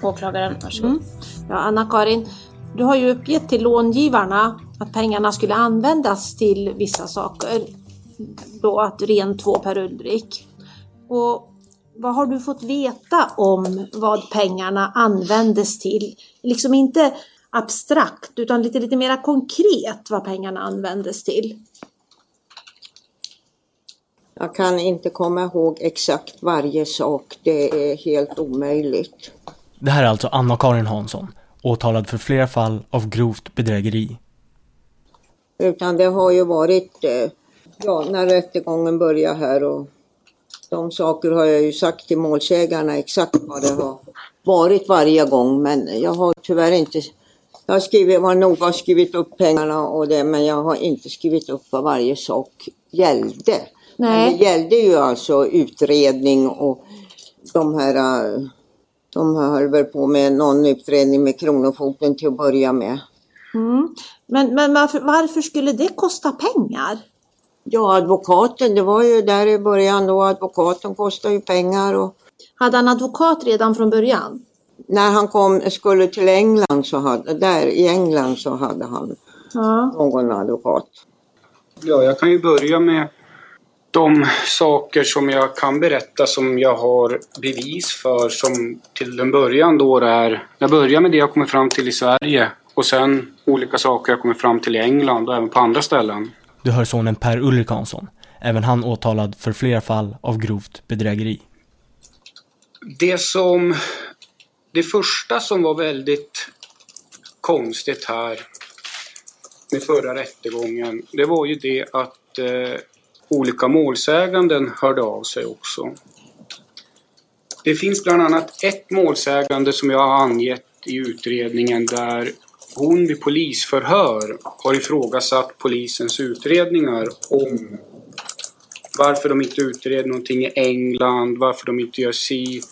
Åklagaren, varsågod. Mm. Ja, Anna-Karin, du har ju uppgett till långivarna att pengarna skulle användas till vissa saker. Då att ren två per Ulrik. Och vad har du fått veta om vad pengarna användes till? Liksom inte abstrakt utan lite, lite mera konkret vad pengarna användes till. Jag kan inte komma ihåg exakt varje sak. Det är helt omöjligt. Det här är alltså Anna-Karin Hansson, åtalad för flera fall av grovt bedrägeri. Utan det har ju varit, eh, ja, när rättegången börjar här och de saker har jag ju sagt till målsägarna exakt vad det har varit varje gång. Men jag har tyvärr inte, jag har skrivit, var noga och skrivit upp pengarna och det, men jag har inte skrivit upp vad varje sak gällde. Nej. Men det gällde ju alltså utredning och de här, de höll väl på med någon utredning med Kronofogden till att börja med. Mm. Men, men varför, varför skulle det kosta pengar? Ja, advokaten, det var ju där i början då, advokaten kostar ju pengar och Hade han advokat redan från början? när han kom, skulle till England så hade, där i England så hade han Ja. någon advokat. Ja, jag kan ju börja med de saker som jag kan berätta som jag har bevis för som till en början då är... Jag börjar med det jag kommer fram till i Sverige och sen olika saker jag kommer fram till i England och även på andra ställen. Du hör sonen Per Ulrik Hansson, även han åtalad för flera fall av grovt bedrägeri. Det som... Det första som var väldigt konstigt här med förra rättegången, det var ju det att eh, olika målsäganden hörde av sig också. Det finns bland annat ett målsägande som jag har angett i utredningen där hon vid polisförhör har ifrågasatt polisens utredningar om varför de inte utreder någonting i England, varför de inte gör si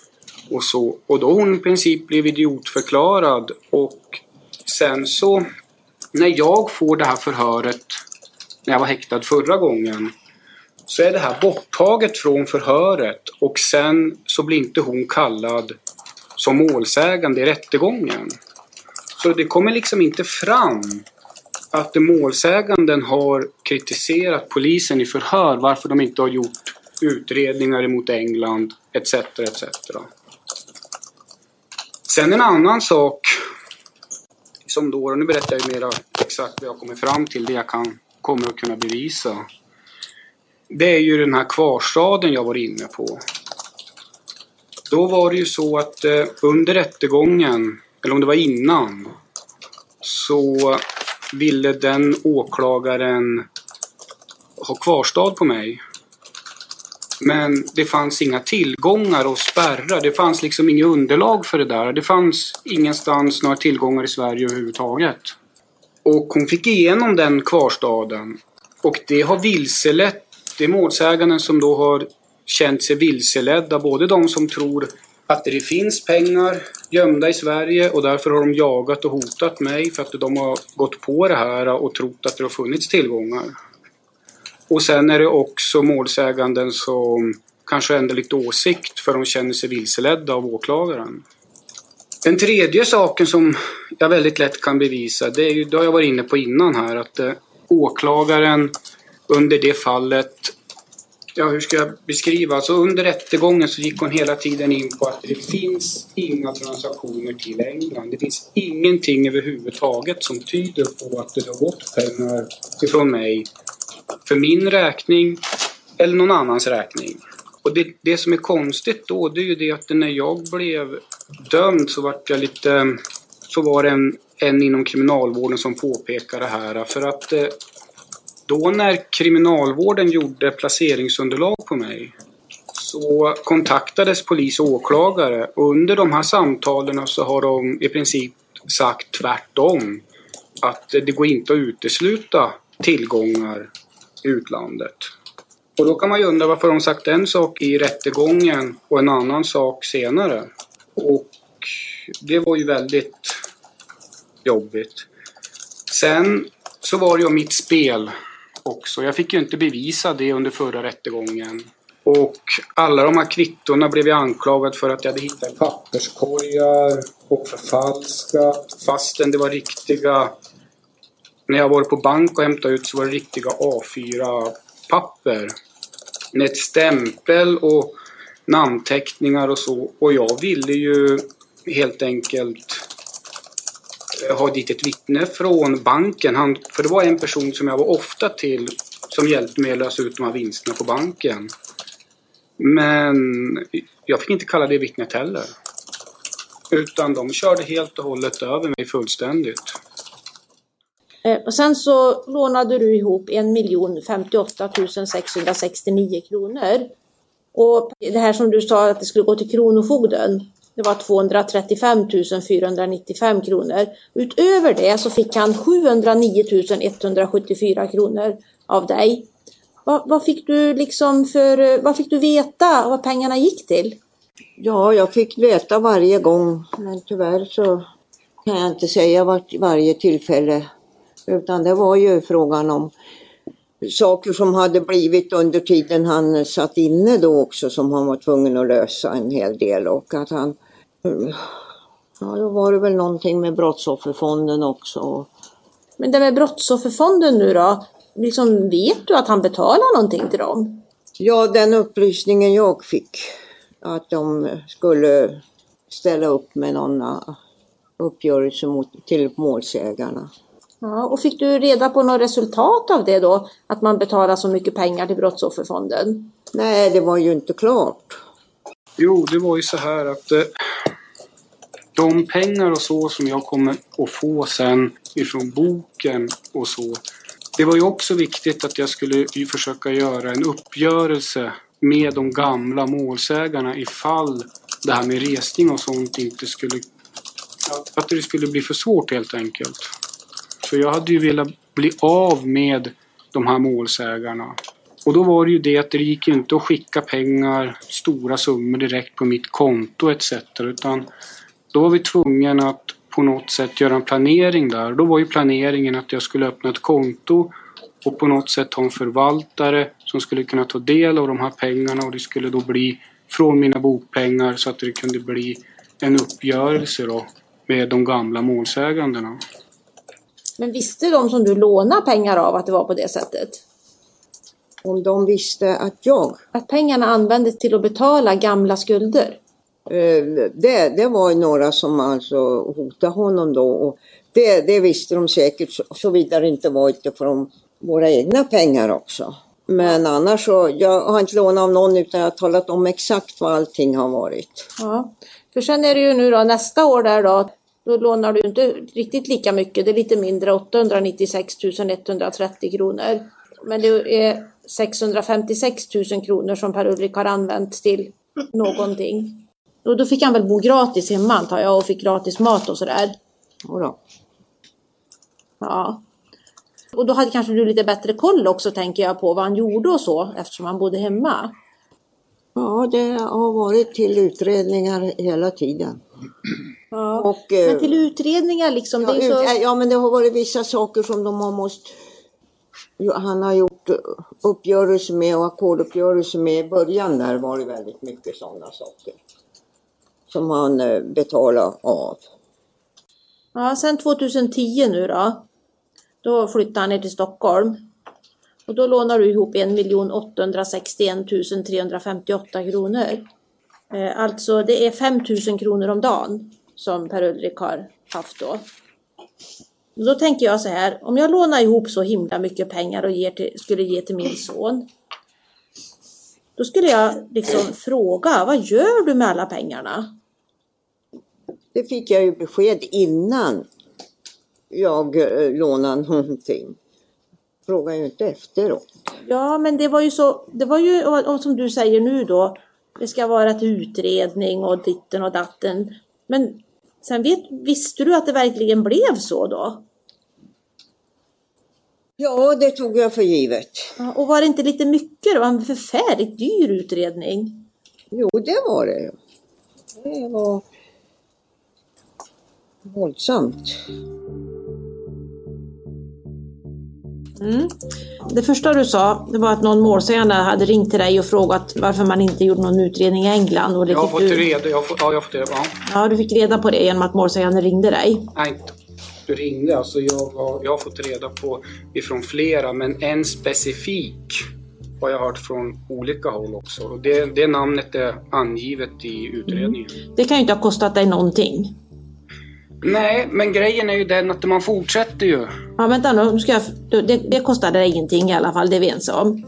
och så. Och då har hon i princip blivit idiotförklarad och sen så när jag får det här förhöret när jag var häktad förra gången så är det här borttaget från förhöret och sen så blir inte hon kallad som målsägande i rättegången. Så det kommer liksom inte fram att målsäganden har kritiserat polisen i förhör varför de inte har gjort utredningar emot England etc. etc. Sen en annan sak som då, och nu berättar jag mera exakt vad jag kommer fram till, det jag kan, kommer att kunna bevisa. Det är ju den här kvarstaden jag var inne på. Då var det ju så att eh, under rättegången, eller om det var innan, så ville den åklagaren ha kvarstad på mig. Men det fanns inga tillgångar att spärra. Det fanns liksom inget underlag för det där. Det fanns ingenstans några tillgångar i Sverige överhuvudtaget. Och hon fick igenom den kvarstaden. Och det har vilselett. Det är målsäganden som då har känt sig vilseledda. Både de som tror att det finns pengar gömda i Sverige och därför har de jagat och hotat mig för att de har gått på det här och trott att det har funnits tillgångar. Och sen är det också målsäganden som kanske ändrar lite åsikt för de känner sig vilseledda av åklagaren. Den tredje saken som jag väldigt lätt kan bevisa, det är ju, det har jag varit inne på innan här, att eh, åklagaren under det fallet Ja, hur ska jag beskriva? Alltså under rättegången så gick hon hela tiden in på att det finns inga transaktioner till England. Det finns ingenting överhuvudtaget som tyder på att det har gått pengar ifrån mig för min räkning eller någon annans räkning. Och det, det som är konstigt då, det är ju det att när jag blev dömd så var jag lite... Så var det en, en inom kriminalvården som påpekade det här. För att eh, då när kriminalvården gjorde placeringsunderlag på mig så kontaktades polis och åklagare och under de här samtalen så har de i princip sagt tvärtom. Att det går inte att utesluta tillgångar i utlandet. Och då kan man ju undra varför de sagt en sak i rättegången och en annan sak senare. Och det var ju väldigt jobbigt. Sen så var det ju mitt spel också. Jag fick ju inte bevisa det under förra rättegången. Och alla de här kvittona blev jag anklagad för att jag hade hittat papperskorgar och förfalskat fastän det var riktiga när jag var på bank och hämtade ut så var det riktiga A4-papper. Med ett stämpel och namnteckningar och så. Och jag ville ju helt enkelt ha dit ett vittne från banken. Han, för det var en person som jag var ofta till som hjälpte mig att lösa ut de här vinsterna på banken. Men jag fick inte kalla det vittnet heller. Utan de körde helt och hållet över mig fullständigt. Eh, och sen så lånade du ihop 1 058 669 kronor. Och det här som du sa att det skulle gå till Kronofogden, det var 235 495 kronor. Utöver det så fick han 709 174 kronor av dig. Vad, vad, fick du liksom för, vad fick du veta vad pengarna gick till? Ja, jag fick veta varje gång, men tyvärr så kan jag inte säga vart, varje tillfälle utan det var ju frågan om saker som hade blivit under tiden han satt inne då också som han var tvungen att lösa en hel del och att han Ja, då var det väl någonting med Brottsofferfonden också. Men det med Brottsofferfonden nu då? Liksom, vet du att han betalar någonting till dem? Ja, den upplysningen jag fick. Att de skulle ställa upp med någon uppgörelse mot, till målsägarna. Ja, och fick du reda på något resultat av det då? Att man betalar så mycket pengar till Brottsofferfonden? Nej, det var ju inte klart. Jo, det var ju så här att eh, de pengar och så som jag kommer att få sen ifrån boken och så. Det var ju också viktigt att jag skulle försöka göra en uppgörelse med de gamla målsägarna ifall det här med resning och sånt inte skulle att det skulle bli för svårt helt enkelt. För jag hade ju velat bli av med de här målsägarna. Och då var det ju det att det gick inte att skicka pengar, stora summor direkt på mitt konto etc. Utan då var vi tvungna att på något sätt göra en planering där. Då var ju planeringen att jag skulle öppna ett konto och på något sätt ha en förvaltare som skulle kunna ta del av de här pengarna och det skulle då bli från mina bokpengar så att det kunde bli en uppgörelse då med de gamla målsägandena. Men visste de som du lånade pengar av att det var på det sättet? Om de visste att jag... Att pengarna användes till att betala gamla skulder? Eh, Det, det var några som alltså hotade honom då och det, det visste de säkert så- såvida det inte var utifrån våra egna pengar också. Men annars så, jag har inte lånat av någon utan jag har talat om exakt vad allting har varit. Ja. För sen är det ju nu då nästa år där då, då lånar du inte riktigt lika mycket, det är lite mindre, 896 130 kronor. Men det är 656 000 kronor som Per-Ulrik har använt till någonting. Och då fick han väl bo gratis hemma antar jag och fick gratis mat och sådär. Jodå. Ja. Och då hade kanske du lite bättre koll också tänker jag på vad han gjorde och så eftersom han bodde hemma. Ja, det har varit till utredningar hela tiden. Ja. Och, eh, Men till utredningar liksom, Ja, så... ja, men det har varit vissa saker som de har måste... Han har gjort eh, uppgörelse med och ackorduppgörelse med i början där var det väldigt mycket sådana saker. Som han eh, betalade av. Ja, sen 2010 nu då. Då flyttade han ner till Stockholm. Och då lånar du ihop 1 861 358 kronor. Alltså det är 5 000 kronor om dagen som Per-Ulrik har haft då. Och Då tänker jag så här, om jag lånar ihop så himla mycket pengar och ger till, skulle ge till min son. Då skulle jag liksom fråga, vad gör du med alla pengarna? Det fick jag ju besked innan jag eh, lånade någonting. Frågade ju inte efteråt. Ja, men det var ju så, det var ju och som du säger nu då, det ska vara till utredning och ditten och datten. Men sen vet, visste du att det verkligen blev så då? Ja, det tog jag för givet. Ja, och var det inte lite mycket? Var en förfärligt dyr utredning. Jo, det var det. Det var våldsamt. Mm. Det första du sa, det var att någon målsägande hade ringt till dig och frågat varför man inte gjorde någon utredning i England. Och det Jag har fått du, reda, jag har fått, ja, jag fått reda, ja. ja, du fick reda på det genom att målsäganden ringde dig. Nej, du ringde. Alltså jag, har, jag har fått reda på ifrån flera, men en specifik har jag hört från olika håll också. Och det, det namnet är angivet i utredningen. Det kan ju inte ha kostat dig någonting. Nej, men grejen är ju den att man fortsätter ju. Ja, vänta nu. Ska jag, det, det kostade dig ingenting i alla fall, det är vi ense om.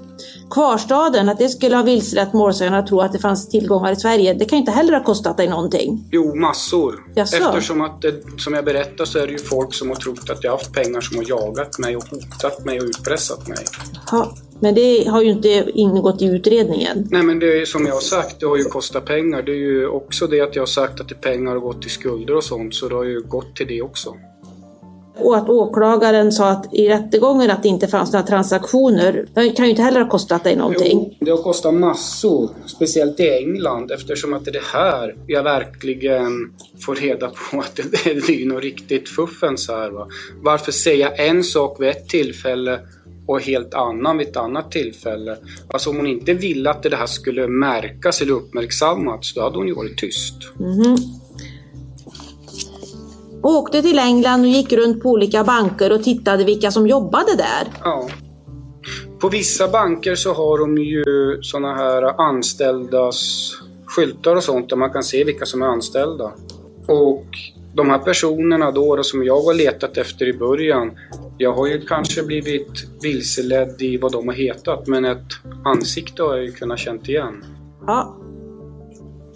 Kvarstaden, att det skulle ha vilselett målsäganden att tro att det fanns tillgångar i Sverige, det kan ju inte heller ha kostat dig någonting. Jo, massor. Jaså? Eftersom att det, som jag berättade så är det ju folk som har trott att jag haft pengar som har jagat mig och hotat mig och utpressat mig. Ja, men det har ju inte ingått i utredningen. Nej men det är ju som jag har sagt, det har ju kostat pengar. Det är ju också det att jag har sagt att det pengar har gått till skulder och sånt, så det har ju gått till det också. Och att åklagaren sa att i rättegången att det inte fanns några transaktioner, det kan ju inte heller ha kostat dig någonting. Det har kostat massor, speciellt i England eftersom att det är det här jag verkligen får reda på att det, är något riktigt fuffens här. Va? Varför säga en sak vid ett tillfälle och helt annan vid ett annat tillfälle? Alltså om hon inte ville att det här skulle märkas eller uppmärksammats, då hade hon ju varit tyst. Mhm. Åkte till England och gick runt på olika banker och tittade vilka som jobbade där. Ja. På vissa banker så har de ju såna här anställdas skyltar och sånt där man kan se vilka som är anställda. Och de här personerna då, då som jag har letat efter i början, jag har ju kanske blivit vilseledd i vad de har hetat men ett ansikte har jag ju kunnat känt igen. Ja.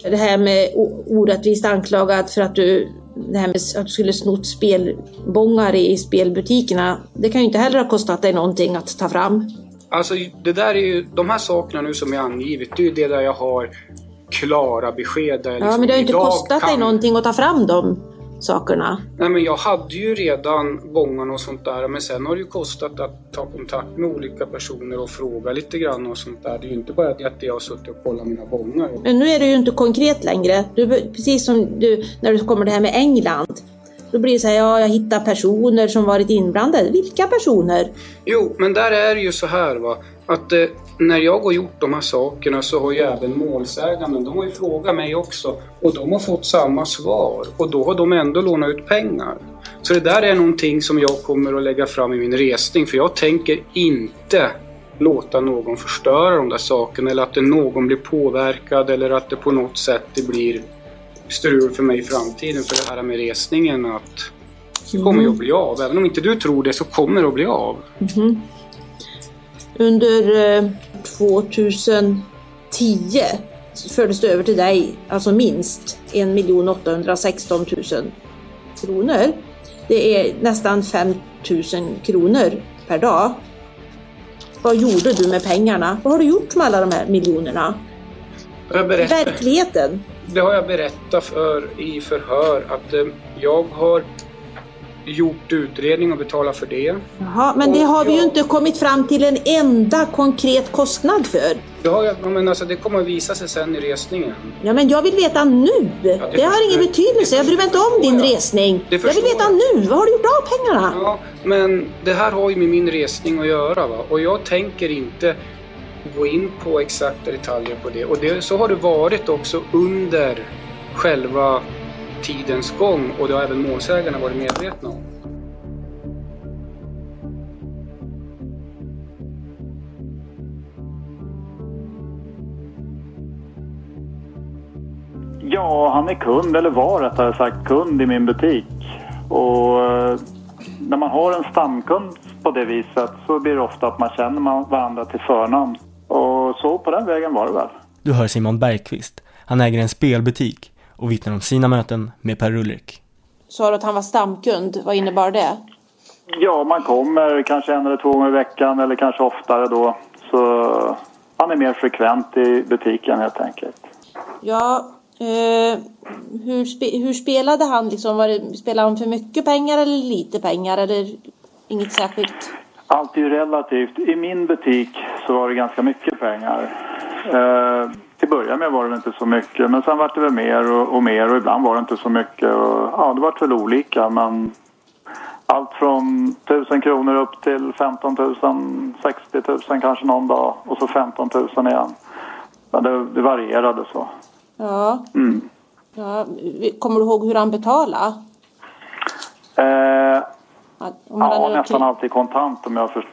Det här med orättvist anklagad för att du, det här med att du skulle snott spelbångar i spelbutikerna, det kan ju inte heller ha kostat dig någonting att ta fram. Alltså det där är ju, de här sakerna nu som jag angivit, det är ju det där jag har klara besked. Där Ja, liksom men det har ju inte kostat dig kan- någonting att ta fram dem. Sakerna? Nej men jag hade ju redan bångarna och sånt där men sen har det ju kostat att ta kontakt med olika personer och fråga lite grann och sånt där. Det är ju inte bara det att jag har suttit och kollat mina bångar. Men nu är det ju inte konkret längre. Du, precis som du, när du kommer det här med England. Då blir det så här, ja jag hittar personer som varit inblandade. Vilka personer? Jo, men där är det ju så här va. Att eh, när jag har gjort de här sakerna så har ju även målsäganden, de har ju frågat mig också. Och de har fått samma svar. Och då har de ändå lånat ut pengar. Så det där är någonting som jag kommer att lägga fram i min resning. För jag tänker inte låta någon förstöra de där sakerna. Eller att någon blir påverkad eller att det på något sätt det blir strul för mig i framtiden. För det här med resningen att det kommer ju att bli av. Även om inte du tror det så kommer det att bli av. Mhm. Under eh, 2010 fördes det över till dig, alltså minst 1 816 000 kronor. Det är nästan 5 000 kronor per dag. Vad gjorde du med pengarna? Vad har du gjort med alla de här miljonerna? Verkligheten? Det har jag berättat för i förhör att eh, jag har gjort utredning och betalat för det. Jaha, men det har vi ju inte kommit fram till en enda konkret kostnad för. Det, har jag, ja, men alltså, det kommer att visa sig sen i resningen. Ja, men jag vill veta nu. det har ingen betydelse. Jag bryr mig inte om din resning. Det Jag vill förstår veta nu. Vad har du gjort av pengarna? Ja, men det här har ju med min resning att göra va? och jag tänker inte gå in på exakta detaljer på det. Och det, så har det varit också under själva tidens gång och det har även målsägarna varit medvetna om. Ja, han är kund, eller var rättare sagt kund i min butik. Och eh, när man har en stamkund på det viset så blir det ofta att man känner varandra till förnamn. Och så på den vägen var det väl. Du hör Simon Bergqvist. Han äger en spelbutik och vittnar om sina möten med Per Ulrik. Sa du att han var stamkund? Vad innebar det? Ja, man kommer kanske en eller två gånger i veckan eller kanske oftare då. Så han är mer frekvent i butiken helt enkelt. Ja, eh, hur, spe, hur spelade han? Liksom, var det, spelade han för mycket pengar eller lite pengar? Eller inget särskilt? Allt är ju relativt. I min butik så var det ganska mycket pengar. Eh, till början med var det inte så mycket men sen var det väl mer och, och mer och ibland var det inte så mycket. Och, ja, det var väl olika men allt från 1000 kronor upp till 15 000, 60 000 kanske någon dag och så 15 000 igen. Men det, det varierade så. Ja. Mm. ja. Kommer du ihåg hur han betalade? Eh, ja, nästan alltid kontant om jag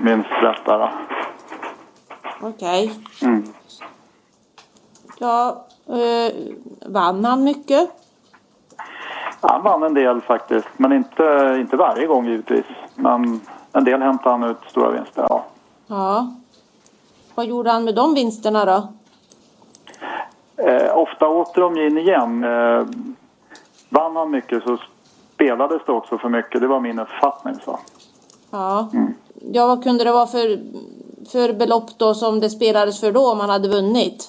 minns rätt där. Okej. Mm. Ja, eh, vann han mycket? Han vann en del faktiskt, men inte, inte varje gång givetvis. Men en del hämtade han ut stora vinster, ja. Ja. Vad gjorde han med de vinsterna då? Eh, ofta åter de in igen. Eh, vann han mycket så spelades det också för mycket. Det var min uppfattning. Så. Ja. Ja, vad kunde det vara för, för belopp då som det spelades för då om han hade vunnit?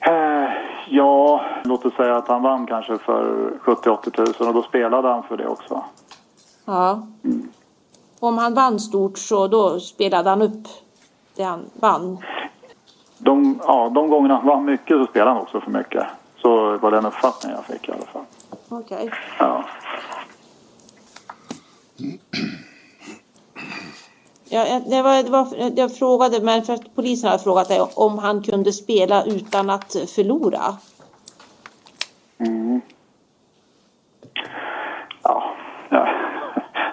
Eh, ja, låt oss säga att han vann kanske för 70-80 000 och då spelade han för det också. Ja. Om han vann stort så då spelade han upp det han vann. De, ja, de gångerna han vann mycket så spelade han också för mycket. Så var den uppfattningen jag fick i alla fall. Okej. Ja. Ja, jag- det var, det var, jag frågade, men för att polisen hade frågat dig om han kunde spela utan att förlora. Mm. Ja, ja.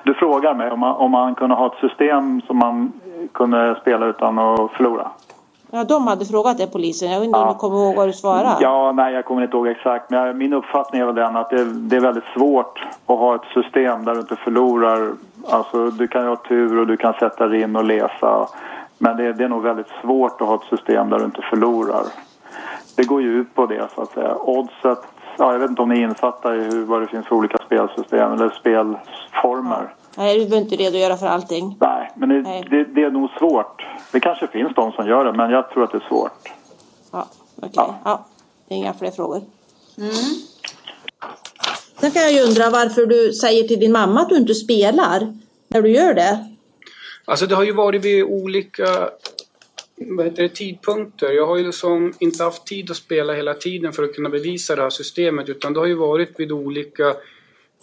Du frågar mig om man, om man kunde ha ett system som man kunde spela utan att förlora. Ja, de hade frågat det polisen. Jag vet inte om du kommer ihåg vad du svarade. Ja, nej jag kommer inte ihåg exakt. Men jag, min uppfattning är väl den att det, det är väldigt svårt att ha ett system där du inte förlorar. Alltså du kan ju ha tur och du kan sätta dig in och läsa. Men det, det är nog väldigt svårt att ha ett system där du inte förlorar. Det går ju ut på det så att säga. Oddset, ja, jag vet inte om ni är insatta i hur, vad det finns för olika spelsystem eller spelformer. Nej, du behöver inte redogöra för allting. Nej, men det, det, det är nog svårt. Det kanske finns de som gör det, men jag tror att det är svårt. Ja, okej. Ja. det är inga fler frågor. Sen kan jag ju undra varför du säger till din mamma att du inte spelar när du gör det. Alltså det har ju varit vid olika vad heter det, tidpunkter. Jag har ju liksom inte haft tid att spela hela tiden för att kunna bevisa det här systemet utan det har ju varit vid olika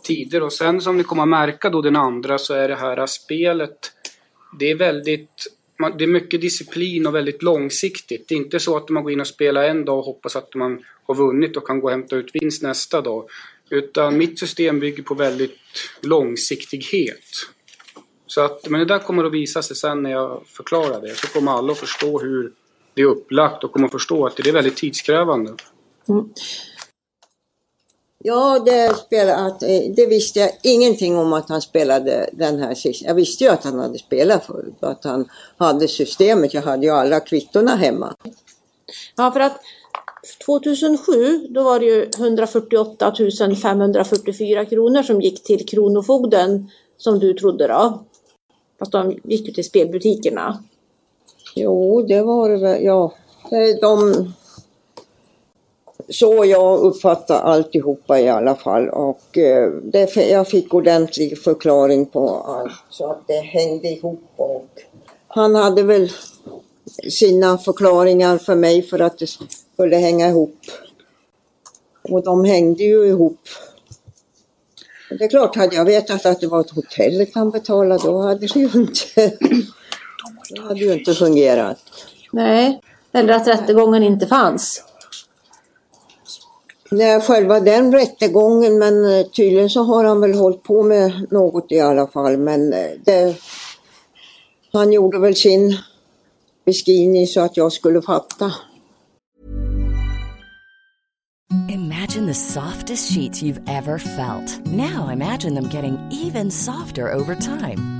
tider och sen som ni kommer att märka då den andra så är det här spelet det är väldigt det är mycket disciplin och väldigt långsiktigt. Det är inte så att man går in och spelar en dag och hoppas att man har vunnit och kan gå och hämta ut vinst nästa dag. Utan mitt system bygger på väldigt långsiktighet. Så att, men det där kommer att visa sig sen när jag förklarar det. Så kommer alla att förstå hur det är upplagt och kommer att förstå att det är väldigt tidskrävande. Mm. Ja, det, spelar, att, eh, det visste jag ingenting om att han spelade den här sista. Jag visste ju att han hade spelat förut och att han hade systemet. Jag hade ju alla kvittorna hemma. Ja, för att 2007 då var det ju 148 544 kronor som gick till Kronofogden som du trodde då. Fast de gick ju till spelbutikerna. Jo, det var det väl. Ja, Eh, de... Så jag uppfattar alltihopa i alla fall och eh, det, jag fick ordentlig förklaring på allt så att det hängde ihop och han hade väl sina förklaringar för mig för att det skulle hänga ihop. Och de hängde ju ihop. Och Det är klart, hade jag vetat att det var ett hotell han betalade då hade det ju inte, det hade ju inte fungerat. Nej, eller att rättegången inte fanns. Nej, själva den rättegången, men eh, tydligen så har han väl hållit på med något i alla fall. Men eh, det, han gjorde väl sin beskrivning så att jag skulle fatta. Imagine the softest sheets you've ever felt. Now imagine them getting even softer over time.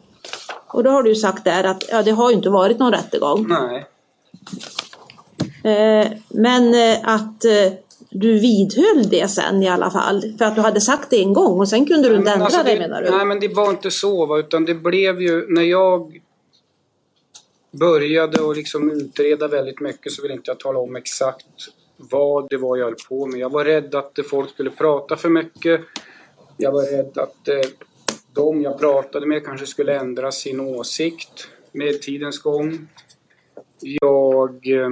Och då har du sagt där att ja, det har ju inte varit någon rättegång. Nej. Eh, men eh, att eh, du vidhöll det sen i alla fall. För att du hade sagt det en gång och sen kunde du inte ändra Alltså, det menar du? Nej, men det var inte så. Va? Utan det blev ju när jag började och liksom utreda väldigt mycket så vill inte jag tala om exakt vad det var jag höll på med. Jag var rädd att folk skulle prata för mycket. Jag var rädd att eh, de jag pratade med kanske skulle ändra sin åsikt med tidens gång. Jag... Eh,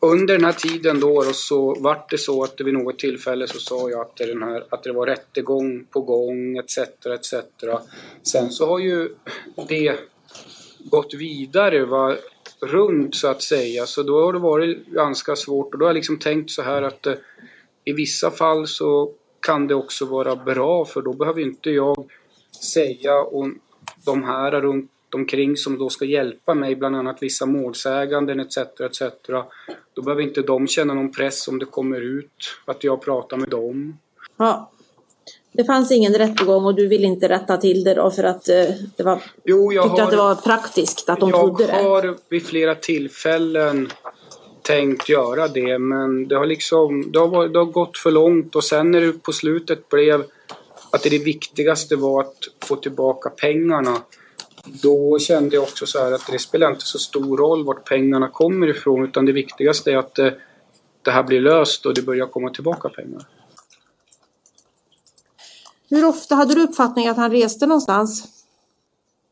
under den här tiden då, då så vart det så att vid något tillfälle så sa jag att det, den här, att det var rättegång på gång etc. etc. Sen så har ju det gått vidare va, runt så att säga så då har det varit ganska svårt och då har jag liksom tänkt så här att eh, i vissa fall så kan det också vara bra för då behöver inte jag säga och de här runt omkring som då ska hjälpa mig, bland annat vissa målsäganden etc. etc. Då behöver inte de känna någon press om det kommer ut att jag pratar med dem. Ja. Det fanns ingen rättegång och du vill inte rätta till det då för att eh, det var, Jo, jag tyckte har- att det var praktiskt att de jag trodde det? har vid flera tillfällen tänkt göra det men det har liksom det har, varit, det har gått för långt och sen när det på slutet blev att det viktigaste var att få tillbaka pengarna då kände jag också så här att det spelar inte så stor roll vart pengarna kommer ifrån utan det viktigaste är att det, det här blir löst och det börjar komma tillbaka pengar. Hur ofta hade du uppfattning att han reste någonstans?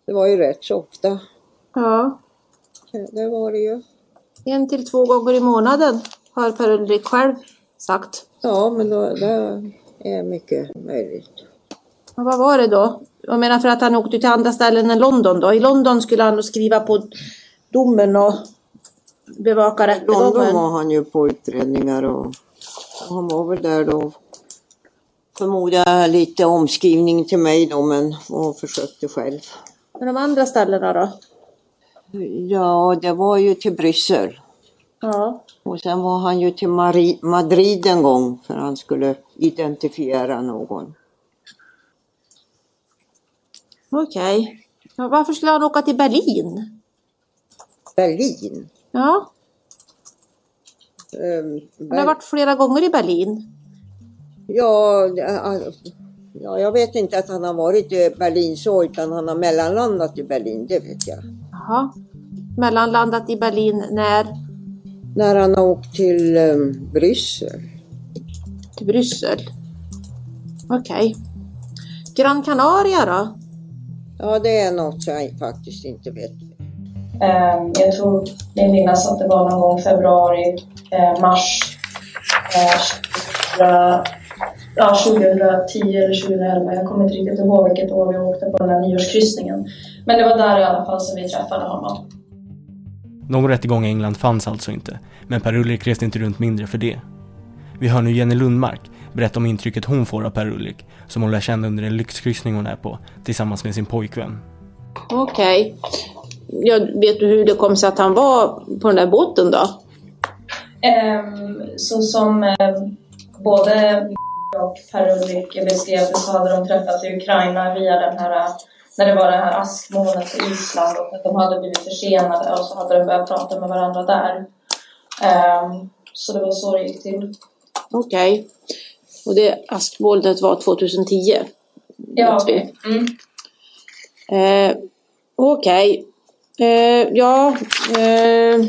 Det var ju rätt så ofta. Ja. Det var det ju. En till två gånger i månaden har Per-Ulrik själv sagt. Ja, men då, det är mycket möjligt. Och vad var det då? Jag menar för att han åkte till andra ställen än London då. I London skulle han skriva på domen och bevaka London rättegången. var han ju på utredningar och, han var väl där då. Förmodar lite omskrivning till mig då men och försökte själv. Men de andra ställena då? Ja, det var ju till Bryssel. Ja. Och sen var han ju till Mari- Madrid en gång för han skulle identifiera någon. Okej. Ja, varför skulle han åka till Berlin? Berlin? Ja, Um, han har varit flera gånger i Berlin. Ja, ja, jag vet inte att han har varit i Berlin så utan han har mellanlandat i Berlin, det vet jag. Jaha. Mellanlandat i Berlin när? När han har åkt till um, Bryssel. Till Bryssel. Okej. Gran Canaria då? Ja, det är något jag faktiskt inte vet. Eh, Jag tror, jag minns att det var någon gång februari, eh, mars eh, 2000, ja, 2010 eller 2011. Jag kommer inte riktigt ihåg vilket år vi åkte på den här nyårskryssningen. Men det var där i alla fall som vi träffade honom. Någon rättegång i England fanns alltså inte, men Per-Ulrik reste inte runt mindre för det. Vi hör nu Jenny Lundmark berätta om intrycket hon får av Per-Ulrik, som hon lär känna under en lyxkryssning hon är på, tillsammans med sin pojkvän. Okej. Ja, vet du hur det kom sig att han var på den där båten då? Ehm, så som eh, både och Per-Ulrik beskrev det så hade de träffats i Ukraina via den här, när det var det här askmolnet på Island och att de hade blivit försenade och så hade de börjat prata med varandra där. Ehm, så det var så det gick till. Okej. Och det askmolnet var 2010? Ja, okej. Mm. Eh, Okej. Eh, ja. Eh,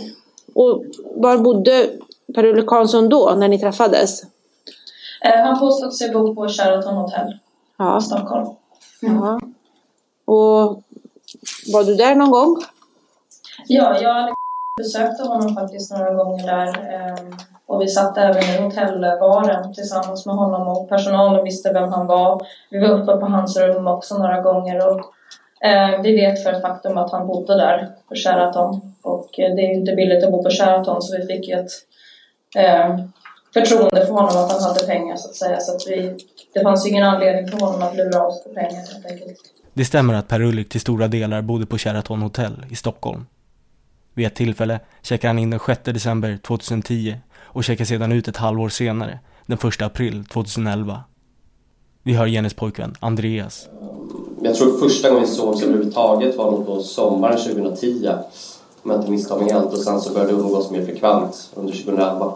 och var bodde Per-Ulrik Hansson då, när ni träffades? Eh, han påstod sig bo på Sheraton Hotel Ja. i Stockholm. ja. Och var du där någon gång? Ja, jag besökte honom faktiskt några gånger där eh, och vi satt även i hotellbaren tillsammans med honom och personalen visste vem han var. Vi var uppe på hans rum också några gånger och eh, vi vet för ett faktum att han bodde där på Sheraton och eh, det är ju inte billigt att bo på Sheraton så vi fick ju ett förtroende för honom att han hade pengar så att säga så att vi, det fanns ju ingen anledning för honom att lura oss på pengar helt enkelt. Det stämmer att Per-Ulrik till stora delar bodde på Sheraton Hotel i Stockholm. Vid ett tillfälle checkar han in den 6 december 2010 och checkar sedan ut ett halvår senare, den 1 april 2011. Vi hör Jennys pojkvän Andreas. Jag tror första gången vi sågs överhuvudtaget var nog på sommaren 2010. Om jag inte misstar mig helt. Och sen så började vi umgås mer frekvent under 2011.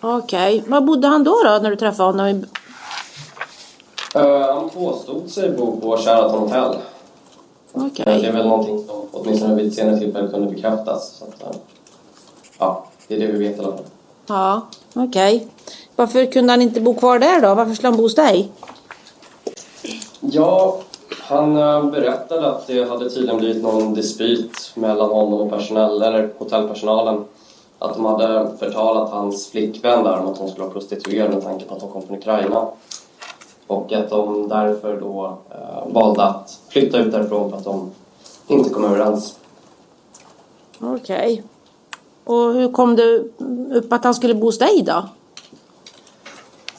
Okej. Var bodde han då, då när du träffade honom? Eh, han påstod sig bo på Sheraton Hotel. Okej. Men Det är väl någonting som åtminstone vid ett senare tillfälle kunde bekräftas. Så att, eh, ja, det är det vi vet i alla fall. Ja, okej. Varför kunde han inte bo kvar där då? Varför skulle han bo hos dig? Ja, han eh, berättade att det hade tydligen blivit någon dispyt mellan honom och personal, eller hotellpersonalen. Att de hade förtalat hans flickvän där om att hon skulle vara prostituerad med tanke på att hon kom från Ukraina. Och att de därför då eh, valde att flytta ut därifrån för att de inte kom överens. Okej. Och hur kom det upp att han skulle bo hos dig då?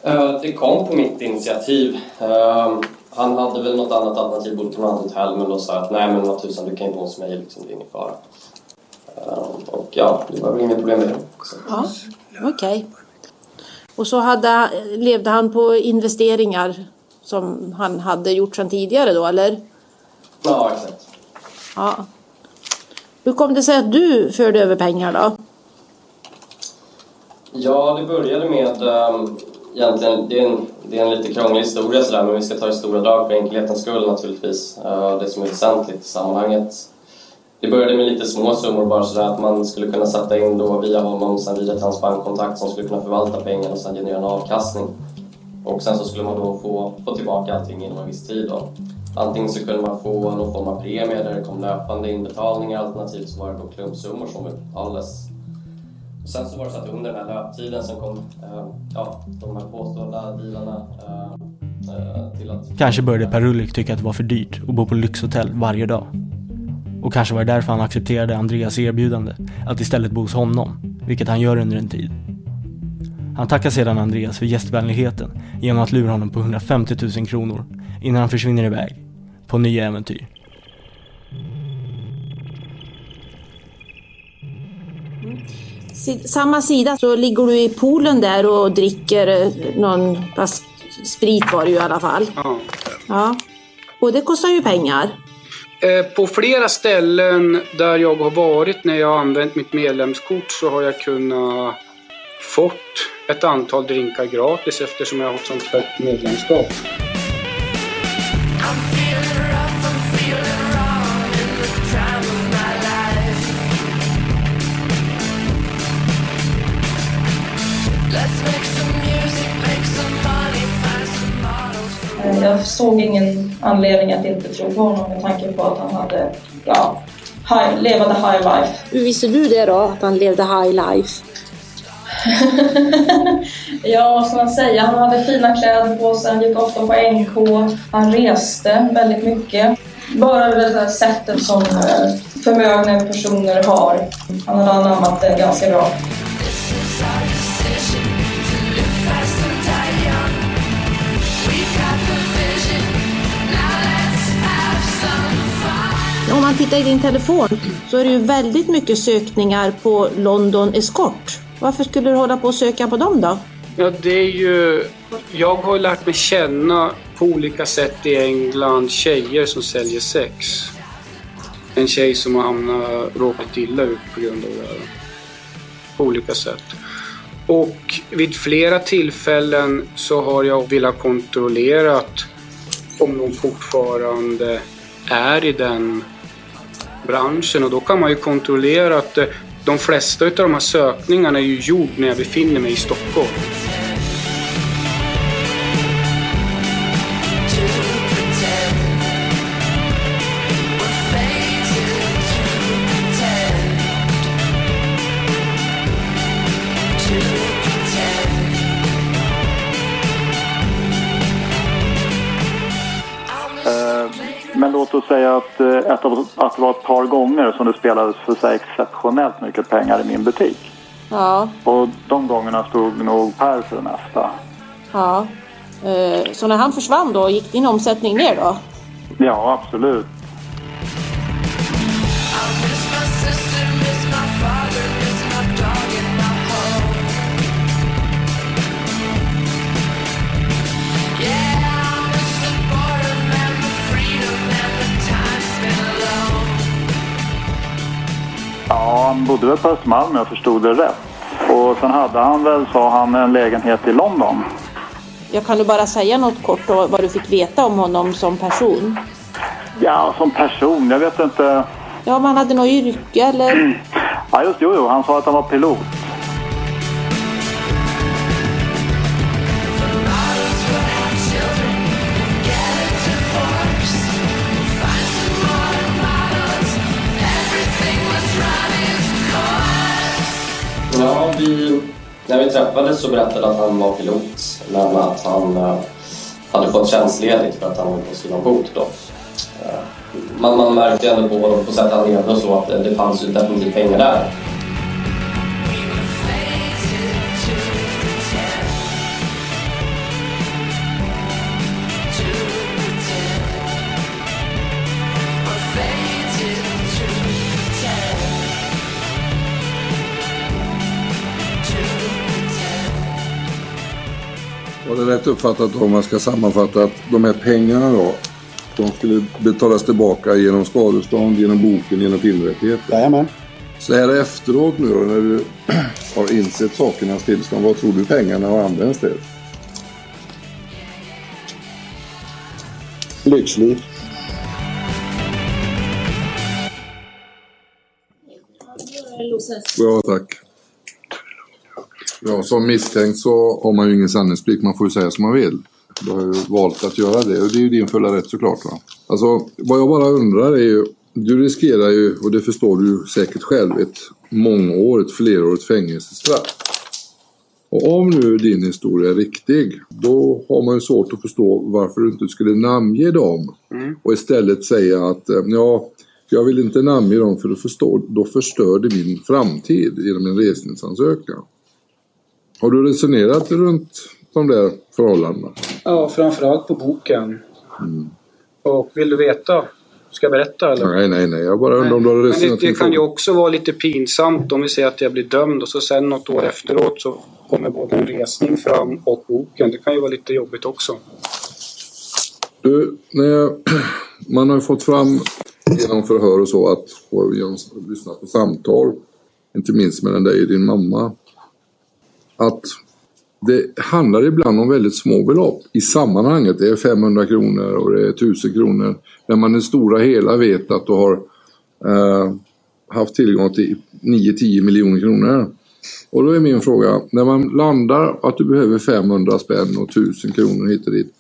Eh, Det kom på mitt initiativ. Eh, Han hade väl något annat alternativ, bodde på något annat hotell, men då sa jag att nej men vad tusan, du kan ju bo hos mig, liksom, det är ingen fara. Eh, Och ja, det var väl inga problem med det. Ja, okej. Och så hade, levde han på investeringar som han hade gjort sedan tidigare då, eller? Ja, exakt. Ja. Hur kom det sig att du förde över pengar då? Ja, det började med um, egentligen, det är, en, det är en lite krånglig historia sådär, men vi ska ta det stora drag för enkelhetens skull naturligtvis. Uh, det som är väsentligt i sammanhanget. Det började med lite små summor bara sådär att man skulle kunna sätta in då via honom, sen vidare till hans bankkontakt som skulle kunna förvalta pengarna och sen generera en avkastning. Och sen så skulle man då få, få tillbaka allting inom en viss tid då. Antingen så kunde man få någon form av premie där det kom löpande inbetalningar alternativt så var det då klumpsummor som betalades. och sen så var det så att under den här löptiden som kom eh, ja, de här påstådda dealarna eh, eh, till att... Kanske började Per Ulrik tycka att det var för dyrt att bo på lyxhotell varje dag. Och kanske var det därför han accepterade Andreas erbjudande att istället bo hos honom, vilket han gör under en tid. Han tackar sedan Andreas för gästvänligheten genom att lura honom på 150 000 kronor innan han försvinner iväg på nya äventyr. Samma sida så ligger du i poolen där och dricker eh, någon fast sprit var det ju i alla fall. Ja. Ja. Och det kostar ju pengar. Eh, på flera ställen där jag har varit när jag har använt mitt medlemskort så har jag kunnat fått ett antal drinkar gratis eftersom jag har ett sånt högt medlemskap. Jag såg ingen anledning att inte tro på honom med tanke på att han hade, ja, high, levade high life. Hur visste du det då, att han levde high life? Ja, vad ska man säga? Han hade fina kläder på sig, han gick ofta på NK, han reste väldigt mycket. Bara det där sättet som eh, förmögna personer har. Han hade anammat det ganska bra. Man tittar i din telefon så är det ju väldigt mycket sökningar på London Escort. Varför skulle du hålla på och söka på dem då? Ja, det är ju... Jag har lärt mig känna på olika sätt i England tjejer som säljer sex. En tjej som har hamnat, råkat illa ut på grund av det här. På olika sätt. Och vid flera tillfällen så har jag velat kontrollera om de fortfarande är i den branschen och då kan man ju kontrollera att eh, de flesta av de här sökningarna är ju gjord när jag befinner mig i Stockholm. Säga att, eh, att det var ett par gånger som det spelades för här exceptionellt mycket pengar i min butik. Ja, Och de gångerna stod nog Per för det mesta. ja. Eh, Så när han försvann då, gick din omsättning ner då? Ja, absolut. Han bodde väl på Östermalm om jag förstod det rätt. Och sen hade han väl, sa han, en lägenhet i London. Jag kan du bara säga något kort då, vad du fick veta om honom som person? Ja, som person, jag vet inte. Ja, om han hade något yrke eller? Ja, just jo, jo, han sa att han var pilot. Ja, vi, när vi träffades så berättade han att han var pilot, men att han eh, hade fått tjänstledigt för att han höll på att skriva en bok då. Eh, man, man märkte ändå på på sättet han levde och så, att det, det fanns ju definitivt pengar där. Det rätt uppfattat om man ska sammanfatta att de här pengarna då, de skulle betalas tillbaka genom skadestånd, genom boken, genom filmrättigheter? Jajamän. Så här efteråt nu då, när du har insett sakernas tillstånd, vad tror du pengarna har använts till? Lyxliv. Ja, tack. Ja, som misstänkt så har man ju ingen sanningsplikt. Man får ju säga som man vill. Du har ju valt att göra det och det är ju din fulla rätt såklart. Va? Alltså, vad jag bara undrar är ju, du riskerar ju, och det förstår du säkert själv, ett mångårigt, flerårigt fängelsestraff. Och om nu din historia är riktig, då har man ju svårt att förstå varför du inte skulle namnge dem. Mm. Och istället säga att, eh, ja, jag vill inte namnge dem för då, förstår, då förstör det min framtid genom en resningsansökan. Har du resonerat runt de där förhållandena? Ja, framförallt på boken. Mm. Och vill du veta? Ska jag berätta eller? Nej, nej, nej. Jag bara undrar om du har Men resonerat det, det kring kan ju också vara lite pinsamt om vi säger att jag blir dömd och så sen något år efteråt så kommer både en resning fram och boken. Det kan ju vara lite jobbigt också. Du, när jag, man har fått fram genom förhör och så att, och genom att lyssna på samtal, inte minst mellan dig och din mamma, att det handlar ibland om väldigt små belopp i sammanhanget. Det är 500 kronor och det är 1000 kronor. När man i det stora hela vet att du har eh, haft tillgång till 9-10 miljoner kronor. Och då är min fråga, när man landar att du behöver 500 spänn och 1000 kronor hit och dit.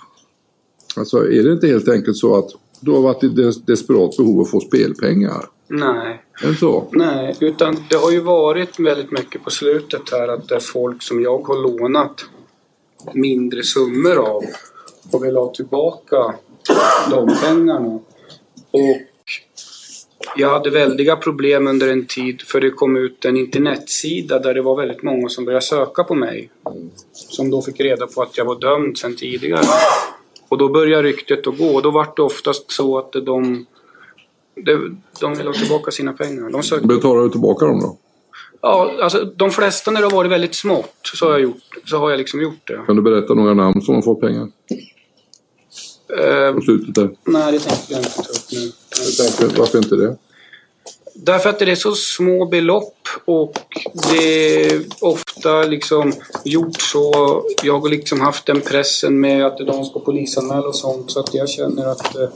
Alltså är det inte helt enkelt så att du har varit i des desperat behov av att få spelpengar? Nej. Så? Nej, utan det har ju varit väldigt mycket på slutet här att det är folk som jag har lånat mindre summor av och vill ha tillbaka de pengarna. Och jag hade väldiga problem under en tid för det kom ut en internetsida där det var väldigt många som började söka på mig. Som då fick reda på att jag var dömd sedan tidigare. Och då började ryktet att gå då var det oftast så att de de, de vill ha tillbaka sina pengar. De söker Betalar du tillbaka dem då? Ja, alltså de flesta när det har varit väldigt smått så har jag, gjort, så har jag liksom gjort det. Kan du berätta några namn som har fått pengar? Eh, På slutet där. nej, det tänker jag inte ta upp nu. Jag varför inte det? Därför att det är så små belopp och det är ofta liksom gjort så. Jag har liksom haft den pressen med att de ska polisanmäla och sånt så att jag känner att eh,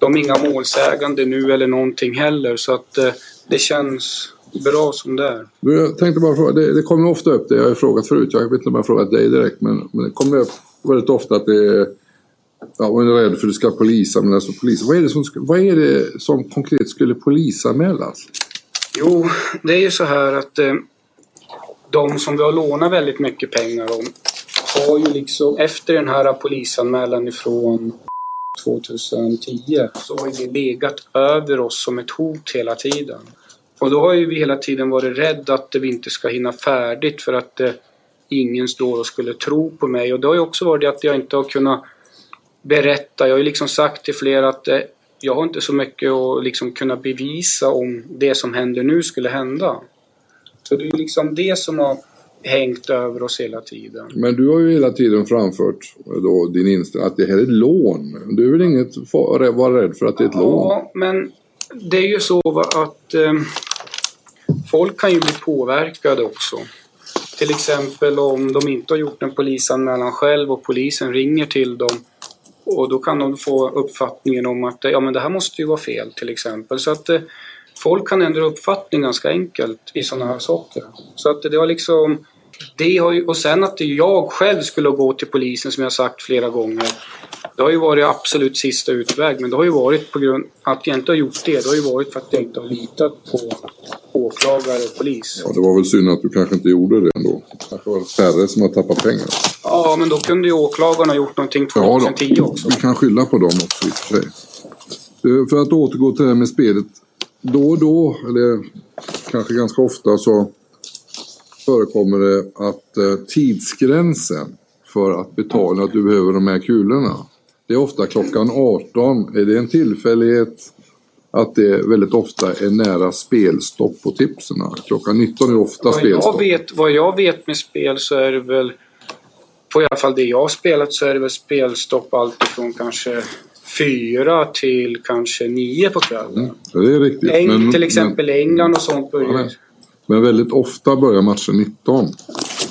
de är inga målsägande nu eller någonting heller så att eh, det känns bra som det är. Du, Jag tänkte bara fråga, det, det kommer ofta upp det, jag har frågat förut, jag vet inte om jag har frågat dig direkt, men, men det kommer upp väldigt ofta att det är, ja, man är rädd för att det ska polisanmälas och polis. Vad är, det som, vad är det som konkret skulle polisanmälas? Jo, det är ju så här att eh, de som vi har lånat väldigt mycket pengar om har ju liksom efter den här polisanmälan ifrån 2010 så har ju det legat över oss som ett hot hela tiden. Och då har ju vi hela tiden varit rädda att vi inte ska hinna färdigt för att eh, ingen står och skulle tro på mig. Och det har ju också varit det att jag inte har kunnat berätta. Jag har ju liksom sagt till flera att eh, jag har inte så mycket att liksom kunna bevisa om det som händer nu skulle hända. Så det är ju liksom det som har hängt över oss hela tiden. Men du har ju hela tiden framfört då din inställning att det här är ett lån. Du är väl inget vara rädd för att det är ett lån? Ja, men det är ju så att eh, folk kan ju bli påverkade också. Till exempel om de inte har gjort en polisanmälan själv och polisen ringer till dem och då kan de få uppfattningen om att ja, men det här måste ju vara fel till exempel. Så att eh, folk kan ändra uppfattning ganska enkelt i sådana här saker. Så att det var liksom det har ju, och sen att jag själv skulle gå till polisen som jag sagt flera gånger. Det har ju varit absolut sista utväg men det har ju varit på grund att jag inte har gjort det. Det har ju varit för att jag inte har litat på åklagare och polis. Ja, det var väl synd att du kanske inte gjorde det ändå. Det kanske var färre som har tappat pengar. Ja men då kunde ju åklagarna ha gjort någonting Ja, då. 2010 också. Vi kan skylla på dem också i och för sig. Eh, För att återgå till det här med spelet. Då och då, eller kanske ganska ofta, så förekommer det att eh, tidsgränsen för att betala att du behöver de här kulorna. Det är ofta klockan 18. Är det en tillfällighet att det väldigt ofta är nära spelstopp på tipsen? Klockan 19 är ofta Vad jag, spelstopp. vet, vad jag vet med spel så är det väl, på i alla fall det jag har spelat så är det väl spelstopp alltifrån kanske fyra till kanske nio på kvällen. Ja, det är riktigt. Eng, men, till exempel England och sånt börjar. Men, väldigt ofta börjar matchen 19.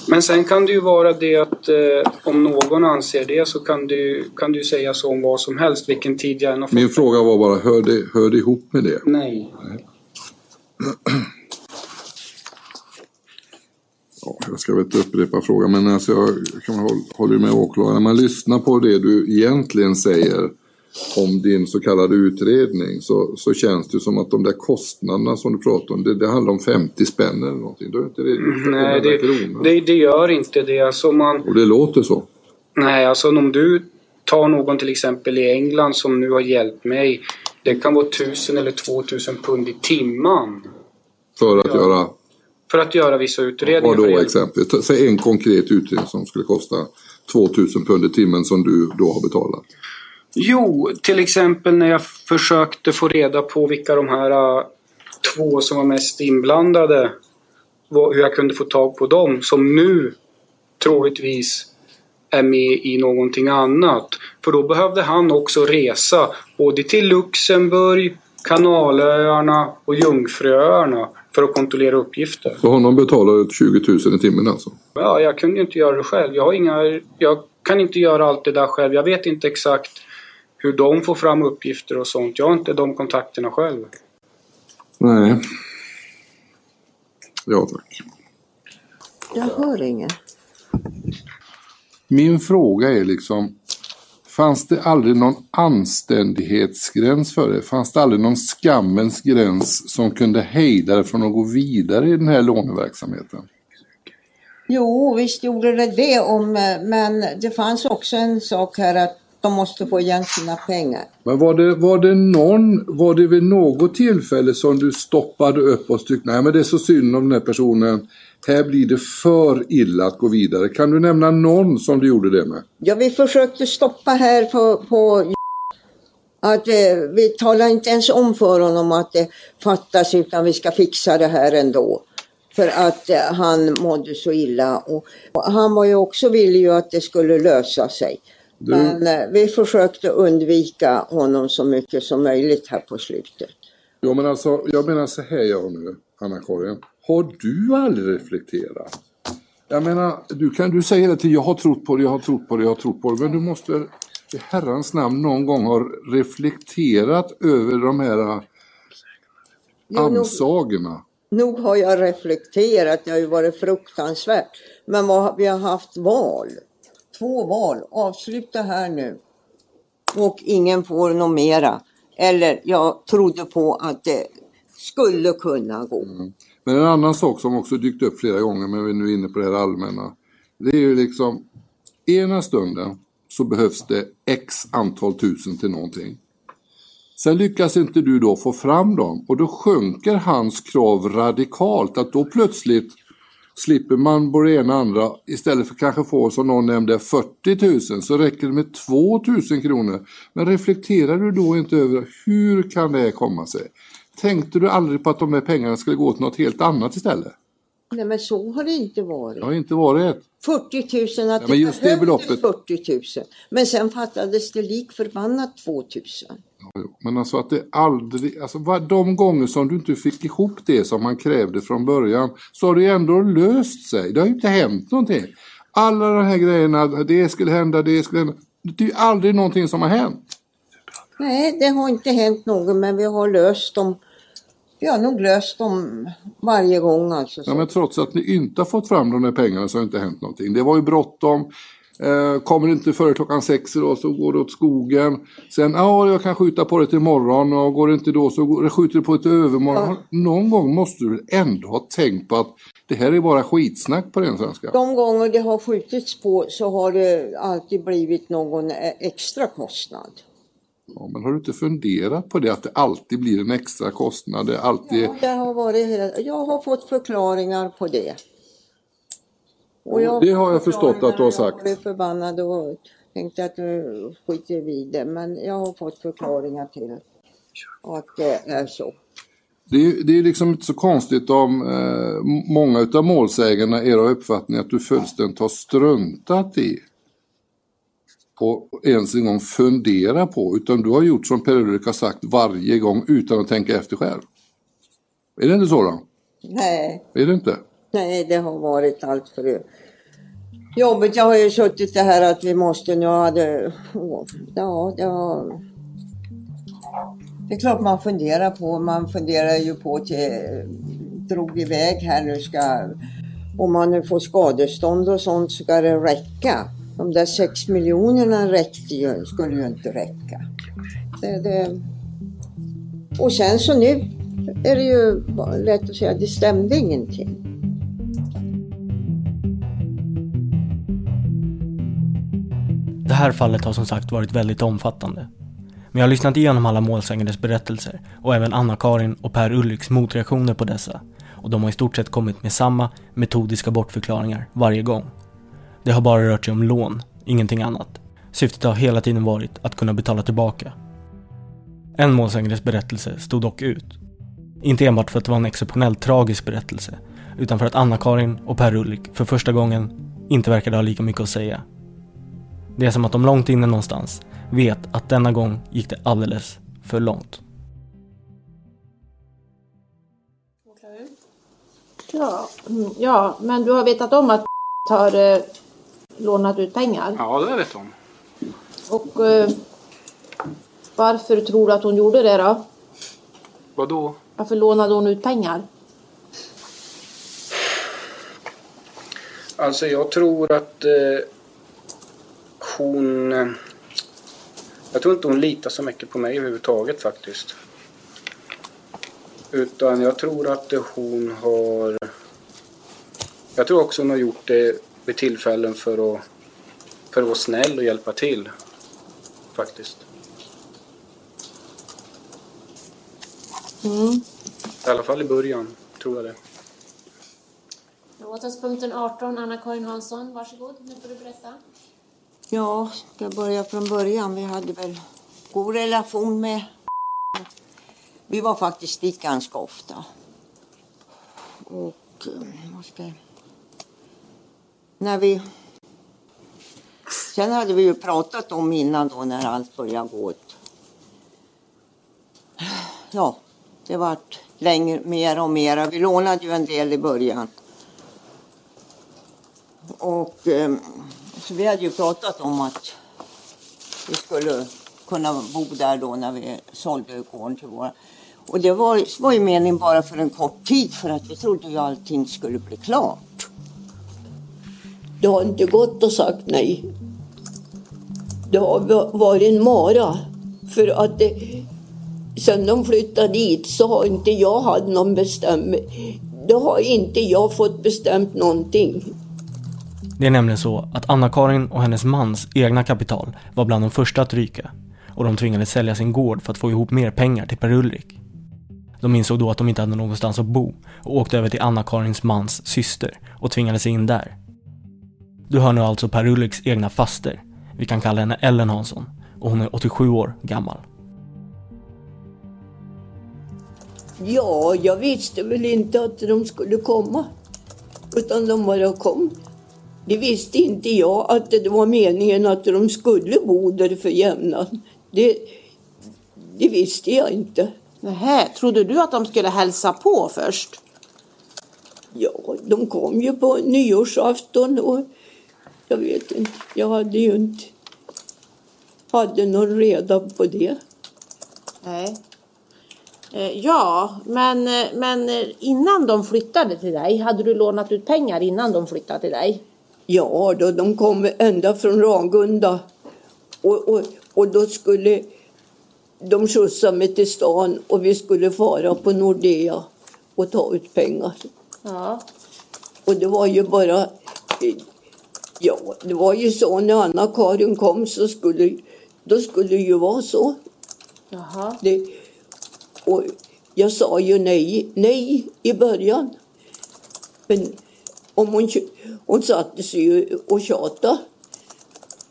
Men sen kan det ju vara det att eh, om någon anser det så kan du, kan du säga så om vad som helst, vilken tid jag än har fått. Min fråga var bara, hör det, hör det ihop med det? Nej. Ja, jag ska väl inte upprepa frågan, men alltså jag håll- håller med åklagaren. När man lyssnar på det du egentligen säger om din så kallade utredning så, så känns det som att de där kostnaderna som du pratar om, det, det handlar om 50 spänn eller någonting. Då är inte det Nej, 800 det, det, det gör inte det. Alltså man, Och det låter så. nej, alltså om du tar någon till exempel i England som nu har hjälpt mig. Det kan vara 1000 eller 2000 pund i timman. För att göra, För att göra vissa utredningar. vad för då exempel? Säg en konkret utredning som skulle kosta 2000 pund i timmen som du då har betalat. Jo, till exempel när jag försökte få reda på vilka de här äh, två som var mest inblandade, hur jag kunde få tag på dem, som nu troligtvis är med i någonting annat. För då behövde han också resa både till Luxemburg, Kanalöarna och Jungfruöarna för att kontrollera uppgifter. Så honom betalar du 20 000 i timmen alltså? Ja, jag kunde ju inte göra det själv. Jag, har inga, jag kan inte göra allt det där själv. Jag vet inte exakt hur de får fram uppgifter och sånt. Jag har inte de kontakterna själv. Nej. Ja tack. Jag hör inget. Min fråga är liksom, fanns det aldrig någon anständighetsgräns för det? Fanns det aldrig någon skammens gräns som kunde hejda dig från att gå vidare i den här låneverksamheten? Jo, visst gjorde det det, om, eh, men det fanns också en sak här att de måste få igen sina pengar. Men var det, var det någon, var det vid något tillfälle som du stoppade upp och tyckte, nej men det är så synd om den här personen, här blir det för illa att gå vidare. Kan du nämna någon som du gjorde det med? Ja, vi försökte stoppa här på, på att eh, vi talar inte ens om för honom att det fattas utan vi ska fixa det här ändå. För att eh, han mådde så illa och, och han var ju också villig att det skulle lösa sig. Du- Men eh, vi försökte undvika honom så mycket som möjligt här på slutet. Ja men alltså, jag menar så här jag nu, Anna-Karin. Har du aldrig reflekterat? Jag menar, du kan du säga det till jag har trott på det, jag har trott på det, jag har trott på det. Men du måste i herrans namn någon gång ha reflekterat över de här äh, Jo, nog- ansagorna. Nog har jag reflekterat, det har ju varit fruktansvärt. Men vad, vi har haft val. Två val, avsluta här nu. Och ingen får något mera. Eller jag trodde på att det skulle kunna gå. Mm. Men en annan sak som också dykt upp flera gånger, men vi är nu inne på det här allmänna. Det är ju liksom, ena stunden så behövs det x antal tusen till någonting. Sen lyckas inte du då få fram dem och då sjunker hans krav radikalt. Att då plötsligt slipper man både det ena och andra. Istället för kanske få som någon nämnde 40 000 så räcker det med 2 000 kronor. Men reflekterar du då inte över hur kan det här komma sig? Tänkte du aldrig på att de här pengarna skulle gå till något helt annat istället? Nej men så har det inte varit. Det har inte varit ett. 40 000, att Ja, men just det beloppet. 40 000. Men sen fattades det lik förbannat 2 000. Men alltså att det aldrig, alltså de gånger som du inte fick ihop det som man krävde från början så har det ändå löst sig. Det har ju inte hänt någonting. Alla de här grejerna, det skulle hända, det skulle hända. Det är ju aldrig någonting som har hänt. Nej, det har inte hänt något men vi har löst dem. Vi har nog löst dem varje gång alltså. Ja, men trots att ni inte har fått fram de här pengarna så har det inte hänt någonting. Det var ju bråttom. Eh, kommer det inte före klockan sex idag så går det åt skogen. Sen, ja jag kan skjuta på det till imorgon och går det inte då så går, skjuter du på det till övermorgon. Någon gång måste du ändå ha tänkt på att det här är bara skitsnack på den svenska. De gånger det har skjutits på så har det alltid blivit någon eh, extra kostnad. Ja, men har du inte funderat på det att det alltid blir en extra kostnad? Det alltid... Ja, det har varit, jag har fått förklaringar på det. Och Det har jag förstått att du har Jag sagt. blev förbannad och tänkte att nu skiter vi det. Men jag har fått förklaringar till att det är så. Det är, det är liksom inte så konstigt om eh, många utav målsägarna är av uppfattning att du fullständigt har struntat i på ens en gång fundera på utan du har gjort som Per-Ulrik har sagt varje gång utan att tänka efter själv. Är det inte så då? Nej, Är det inte? nej det har varit allt för jobbigt. Jag har ju suttit det här att vi måste nu hade, ja det har det är klart man funderar på, man funderar ju på till drog iväg här nu ska, om man nu får skadestånd och sånt ska det räcka. De där sex miljonerna räckte ju, skulle ju inte räcka. Det, det. Och sen så nu är det ju lätt att säga, det stämde ingenting. Det här fallet har som sagt varit väldigt omfattande. Men jag har lyssnat igenom alla målsägandes berättelser och även Anna-Karin och Per-Ulriks motreaktioner på dessa och de har i stort sett kommit med samma metodiska bortförklaringar varje gång. Det har bara rört sig om lån, ingenting annat. Syftet har hela tiden varit att kunna betala tillbaka. En målsägandes berättelse stod dock ut. Inte enbart för att det var en exceptionellt tragisk berättelse, utan för att Anna-Karin och Per-Ulrik för första gången inte verkade ha lika mycket att säga. Det är som att de långt inne någonstans vet att denna gång gick det alldeles för långt. Ja, mm, ja, men du har vetat om att har eh, lånat ut pengar? Ja, det vet hon. Och eh, varför tror du att hon gjorde det då? Vadå? Varför lånade hon ut pengar? Alltså jag tror att eh, hon... Eh, jag tror inte hon litar så mycket på mig överhuvudtaget faktiskt. Utan jag tror att hon har... Jag tror också hon har gjort det vid tillfällen för att, för att vara snäll och hjälpa till. Faktiskt. Mm. I alla fall i början, tror jag det. Åtalspunkten 18, Anna-Karin Hansson, varsågod. Nu får du berätta. Ja, ska jag börja från början. Vi hade väl god relation med Vi var faktiskt dit ganska ofta. Och eh, vad ska jag... När vi... Sen hade vi ju pratat om innan då när allt började gå åt... Ja, det vart längre, mer och mer. Vi lånade ju en del i början. Och ehm, så vi hade ju pratat om att vi skulle kunna bo där då när vi sålde gården till våra. Och det var, var ju meningen bara för en kort tid för att vi trodde ju allting skulle bli klart. Det har inte gått att sagt nej. Det har varit en mara. För att det, sen de flyttade dit så har inte jag haft någon bestämd... Då har inte jag fått bestämt någonting. Det är nämligen så att Anna-Karin och hennes mans egna kapital var bland de första att ryka och de tvingades sälja sin gård för att få ihop mer pengar till Per-Ulrik. De insåg då att de inte hade någonstans att bo och åkte över till Anna-Karins mans syster och tvingade sig in där. Du hör nu alltså Per-Ulriks egna faster. Vi kan kalla henne Ellen Hansson och hon är 87 år gammal. Ja, jag visste väl inte att de skulle komma. Utan de bara kom. Det visste inte jag att det var meningen att de skulle bo där för jämnan. Det, det visste jag inte. Nähä, trodde du att de skulle hälsa på först? Ja, de kom ju på nyårsafton och jag vet inte, jag hade ju inte hade någon reda på det. Nej. Eh, Ja, men, eh, men eh, innan de flyttade till dig, hade du lånat ut pengar innan de flyttade till dig? Ja, då, de kom ända från Ragunda. Och, och, och då skulle de skjutsa mig till stan och vi skulle fara på Nordea och ta ut pengar. Ja. Och det var ju bara... Ja, det var ju så när Anna-Karin kom så skulle, då skulle det ju vara så. Jaha. Det, och jag sa ju nej, nej i början. Men om hon, hon satte sig ju och tjatade.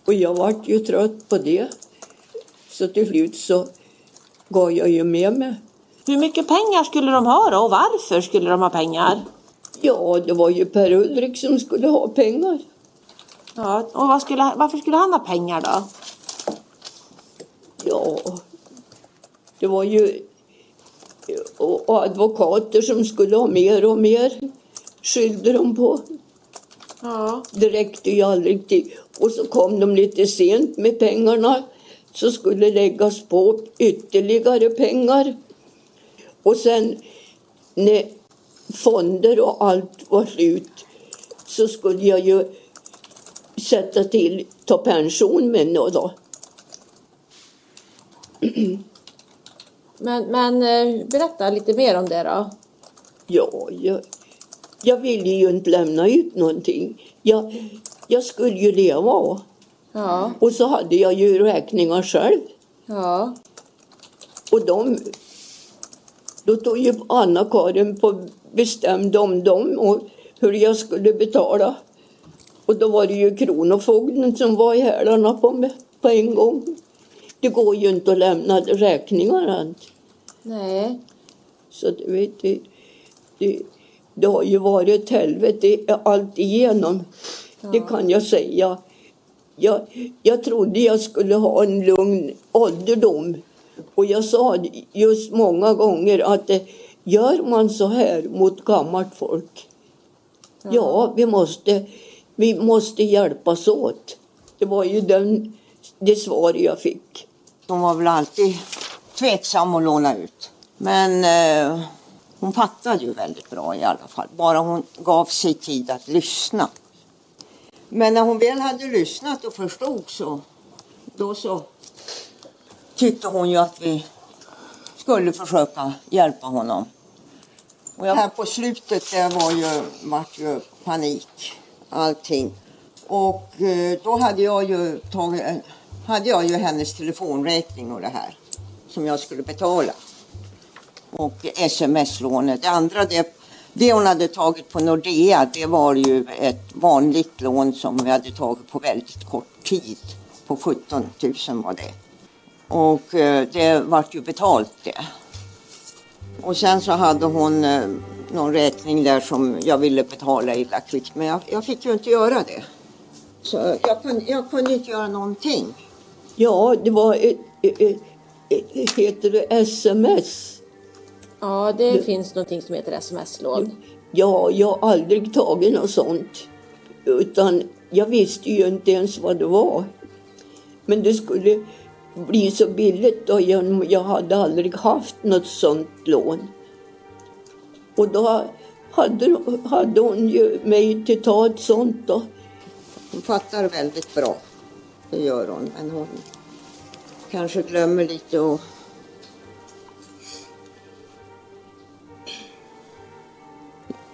Och jag vart ju trött på det. Så till slut så gav jag ju med mig. Hur mycket pengar skulle de ha då och varför skulle de ha pengar? Ja, det var ju Per Ulrik som skulle ha pengar. Ja, och vad skulle, varför skulle han ha pengar då? Ja, det var ju och advokater som skulle ha mer och mer skyllde de på. Ja. Det räckte ju aldrig till. Och så kom de lite sent med pengarna. Så skulle läggas på ytterligare pengar. Och sen när fonder och allt var slut så skulle jag ju sätta till, ta pension med något då. Men, men eh, berätta lite mer om det då. Ja, jag, jag ville ju inte lämna ut någonting. Jag, jag skulle ju leva. Ja. Och så hade jag ju räkningar själv. Ja. Och de, då tog ju Anna-Karin på bestämde om dem och hur jag skulle betala. Och då var det ju Kronofogden som var i hälarna på mig på en gång. Det går ju inte att lämna räkningar än. Nej. Så du vet, det, det, det har ju varit ett helvete allt igenom. Det kan jag säga. Jag, jag trodde jag skulle ha en lugn ålderdom. Och jag sa just många gånger att eh, gör man så här mot gammalt folk, ja, vi, måste, vi måste hjälpas åt. Det var ju den, det svar jag fick. Hon var väl alltid tveksam att låna ut. Men eh, hon fattade ju väldigt bra i alla fall. Bara hon gav sig tid att lyssna. Men när hon väl hade lyssnat och förstod så, då så tyckte hon ju att vi skulle försöka hjälpa honom. Och jag, här på slutet det var ju, vart ju panik, allting. Och eh, då hade jag ju tagit, eh, hade jag ju hennes telefonräkning och det här som jag skulle betala. Och sms-lånet. Det andra, det, det hon hade tagit på Nordea, det var ju ett vanligt lån som vi hade tagit på väldigt kort tid. På 17 000 var det. Och eh, det vart ju betalt det. Och sen så hade hon eh, någon räkning där som jag ville betala illa kvickt. Men jag, jag fick ju inte göra det. Så jag kunde, jag kunde inte göra någonting. Ja, det var ett, ett, ett, ett heter det sms? Ja, det finns någonting som heter sms-lån. Ja, jag har aldrig tagit något sånt. Utan jag visste ju inte ens vad det var. Men det skulle bli så billigt och jag, jag hade aldrig haft något sånt lån. Och då hade, hade hon ju mig till ta ett sånt då. Hon fattar väldigt bra. Det gör hon. Men hon kanske glömmer lite och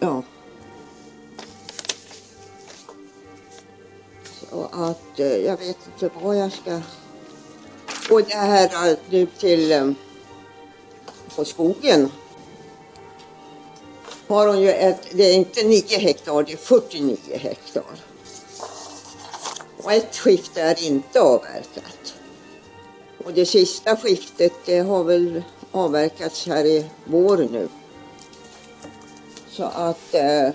Ja. Så att eh, jag vet inte vad jag ska... Och det här eh, nu till... Eh, på skogen. Har hon ju ett, det är inte 9 hektar, det är 49 hektar. Och ett skifte är inte avverkat. Och det sista skiftet det har väl avverkats här i vår nu. Så att eh,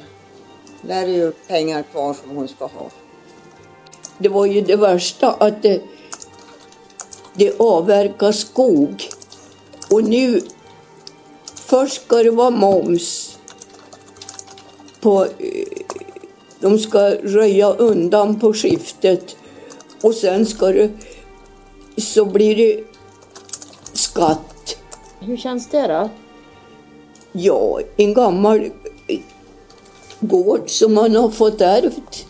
där är ju pengar kvar som hon ska ha. Det var ju det värsta att det, det avverkas skog. Och nu, först ska det vara moms på, eh, de ska röja undan på skiftet och sen ska det, så blir det skatt. Hur känns det då? Ja, en gammal eh, gård som man har fått ärvt.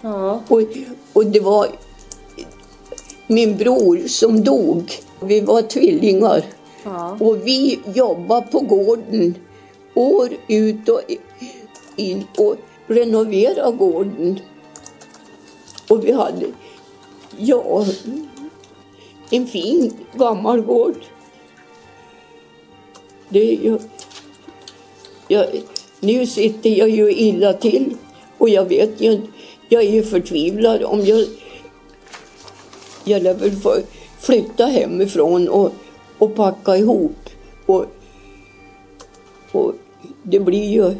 Ja. Och, och det var min bror som dog. Vi var tvillingar. Ja. Och vi jobbade på gården år ut och in och renovera gården. Och vi hade, ja, en fin gammal gård. Det är ju, jag, nu sitter jag ju illa till och jag vet ju inte, jag är ju förtvivlad om jag, jag lär väl få flytta hemifrån och, och packa ihop. Och, och det blir ju,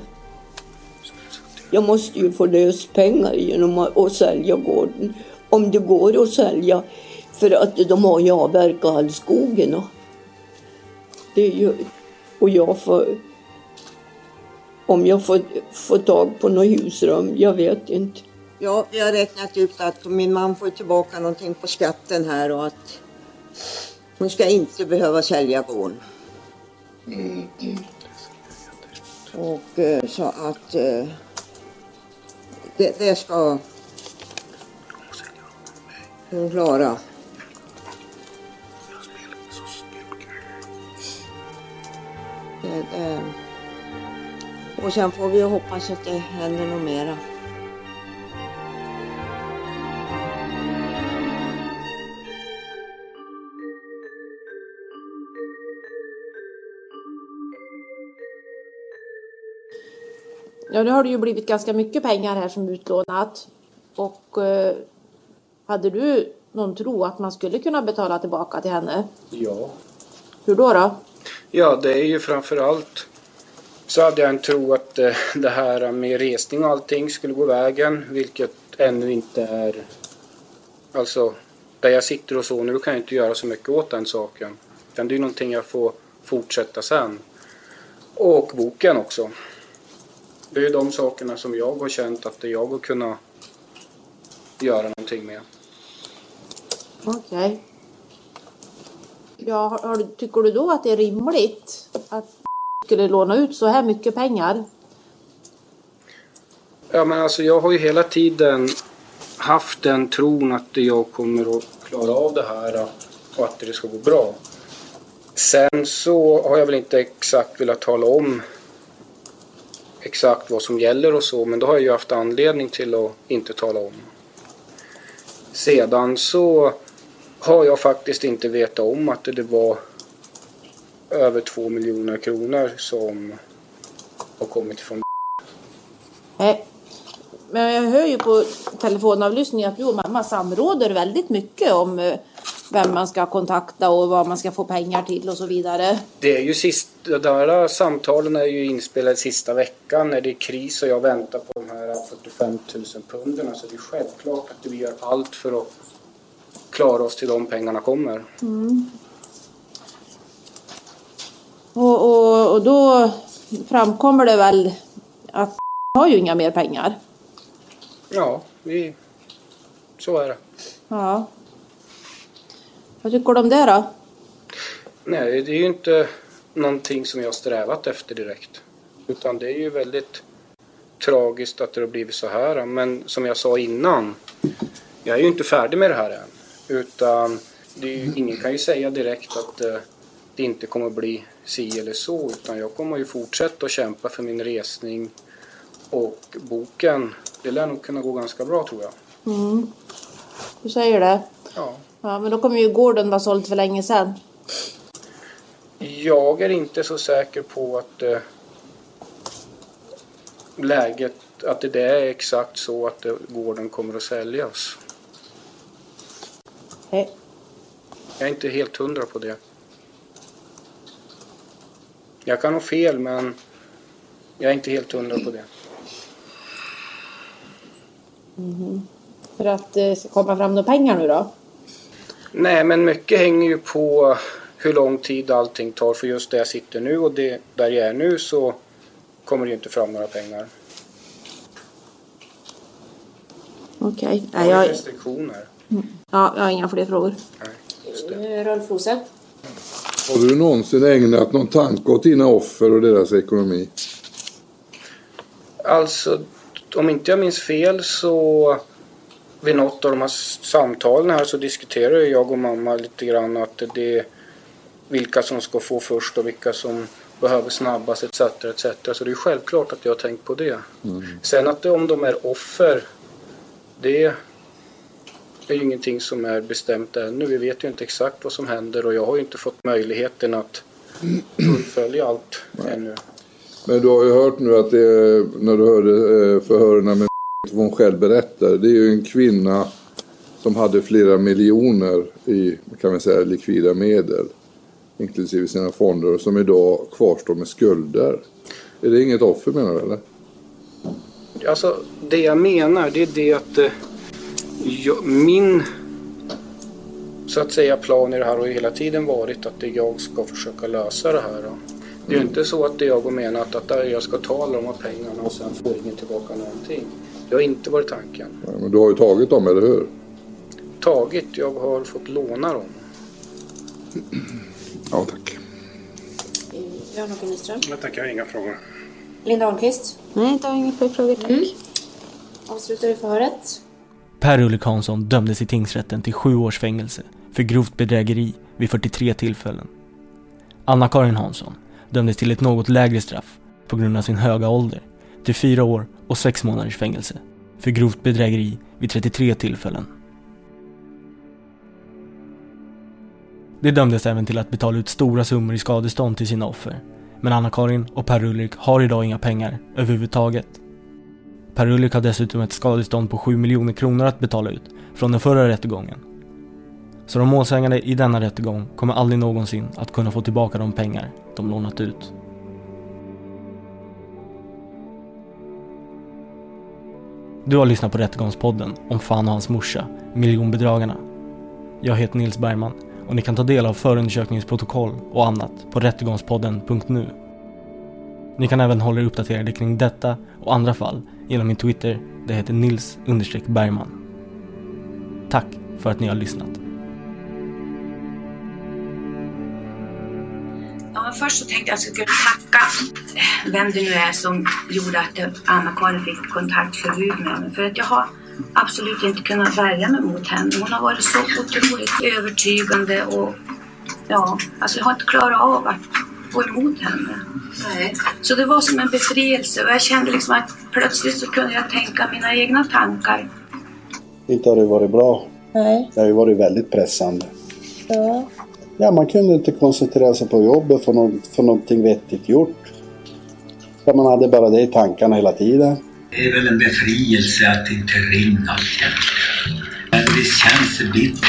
jag måste ju få lös pengar genom att, sälja gården. Om det går att sälja För att de har ju avverkat all skogen. Och, det är ju, och jag får... Om jag får, får tag på något husrum, jag vet inte. Ja, jag har räknat ut att min man får tillbaka någonting på skatten här och att hon ska inte behöva sälja gården. Och eh, så att eh, det, det ska hon klara. Det, det. Och sen får vi hoppas att det händer något mera. Ja, nu har det ju blivit ganska mycket pengar här som utlånat. Och eh, hade du någon tro att man skulle kunna betala tillbaka till henne? Ja. Hur då? då? Ja, det är ju framförallt så hade jag en tro att eh, det här med resning och allting skulle gå vägen, vilket ännu inte är... Alltså, där jag sitter och så nu kan jag inte göra så mycket åt den saken. Utan det är någonting jag får fortsätta sen. Och boken också. Det är de sakerna som jag har känt att det jag har kunnat göra någonting med. Okej. Ja, har, du- tycker du då att det är rimligt att skulle låna ut så här mycket pengar? Ja men alltså jag har ju hela tiden haft den tron att jag kommer att klara av det här och att det ska gå bra. Sen så har jag väl inte exakt velat tala om exakt vad som gäller och så men då har jag ju haft anledning till att inte tala om. Sedan så har jag faktiskt inte vetat om att det var över två miljoner kronor som har kommit från Nej. Men jag hör ju på telefonavlyssningen att du och mamma samråder väldigt mycket om eh, vem man ska kontakta och vad man ska få pengar till och så vidare. Det är ju sist, de där samtalen är ju inspelade sista veckan när det är kris och jag väntar på de här 45 000 punderna. Så det är självklart att vi gör allt för att klara oss till de pengarna kommer. Mm. Och, och, och då framkommer det väl att har ju inga mer pengar. Ja, vi, så är det. Ja. Vad tycker du om det då? Nej, det är ju inte någonting som jag strävat efter direkt. Utan det är ju väldigt tragiskt att det har blivit så här. Men som jag sa innan, jag är ju inte färdig med det här än. Utan det är ju, ingen kan ju säga direkt att eh, det inte kommer att bli si eller så. Utan jag kommer ju fortsätta att kämpa för min resning. Och boken, det lär nog kunna gå ganska bra tror jag. Mm. Du säger det? Ja. Ja, men då kommer ju gården vara såld för länge sedan. Jag är inte så säker på att eh, läget, att det är exakt så att det, gården kommer att säljas. Nej. Jag är inte helt hundra på det. Jag kan ha fel men jag är inte helt hundra på det. Mhm. För att det ska komma fram några pengar nu då? Nej men mycket hänger ju på hur lång tid allting tar för just där jag sitter nu och det, där jag är nu så kommer det ju inte fram några pengar. Okej. Jag Nej, har jag, restriktioner. ja, jag har inga fler frågor. Eh, Rolf Rose. Har du någonsin ägnat någon tanke åt dina offer och deras ekonomi? Alltså, om inte jag minns fel så vid något av de här samtalen här så diskuterar ju jag och mamma lite grann att det är vilka som ska få först och vilka som behöver snabbast etc. etc. Så det är självklart att jag har tänkt på det. Sen att det, om de är offer, det är ju ingenting som är bestämt ännu. Vi vet ju inte exakt vad som händer och jag har ju inte fått möjligheten att fullfölja allt ännu. Men du har ju hört nu att det, är- när du hörde eh, förhörerna med vad hon själv berättar. Det är ju en kvinna som hade flera miljoner i kan man säga, likvida medel. Inklusive sina fonder som idag kvarstår med skulder. Är det inget offer menar du eller? Alltså det jag menar det är det att eh, jag, min så att säga plan i det här och hela tiden varit att det jag ska försöka lösa det här. Då. Det är ju inte så att det jag har menat att jag ska ta alla de här pengarna och sen får ingen tillbaka någonting. Det har inte varit tanken. Ja, men du har ju tagit dem, eller hur? Tagit, jag har fått låna dem. Ja, tack. Jan-Åke Nyström. Jag tackar, inga frågor. Linda Holmqvist. Nej, inte har inga fler frågor tack. Mm. Avslutar du förhöret? Per Ulrik Hansson dömdes i tingsrätten till sju års fängelse för grovt bedrägeri vid 43 tillfällen. Anna-Karin Hansson dömdes till ett något lägre straff på grund av sin höga ålder till fyra år och sex månaders fängelse för grovt bedrägeri vid 33 tillfällen. De dömdes även till att betala ut stora summor i skadestånd till sina offer. Men Anna-Karin och Per-Ulrik har idag inga pengar överhuvudtaget. Per-Ulrik har dessutom ett skadestånd på 7 miljoner kronor att betala ut från den förra rättegången. Så de målsägande i denna rättegång kommer aldrig någonsin att kunna få tillbaka de pengar de lånat ut. Du har lyssnat på Rättegångspodden om Fan och hans morsa, miljonbedragarna. Jag heter Nils Bergman och ni kan ta del av förundersökningsprotokoll och annat på rättegångspodden.nu. Ni kan även hålla er uppdaterade kring detta och andra fall genom min Twitter, det heter Nils Bergman. Tack för att ni har lyssnat. Ja, men först så tänkte jag att jag skulle tacka eh, vem det nu är som gjorde att eh, Anna-Karin fick kontaktförbud med mig. För att jag har absolut inte kunnat värja mig mot henne. Hon har varit så otroligt övertygande och ja, alltså jag har inte klarat av att gå emot henne. Nej. Så det var som en befrielse och jag kände liksom att plötsligt så kunde jag tänka mina egna tankar. Inte har det varit bra. Nej. Det har ju varit väldigt pressande. Ja. Ja, man kunde inte koncentrera sig på jobbet, få, något, få någonting vettigt gjort. Så man hade bara det i tankarna hela tiden. Det är väl en befrielse att inte ringa det känns bittert.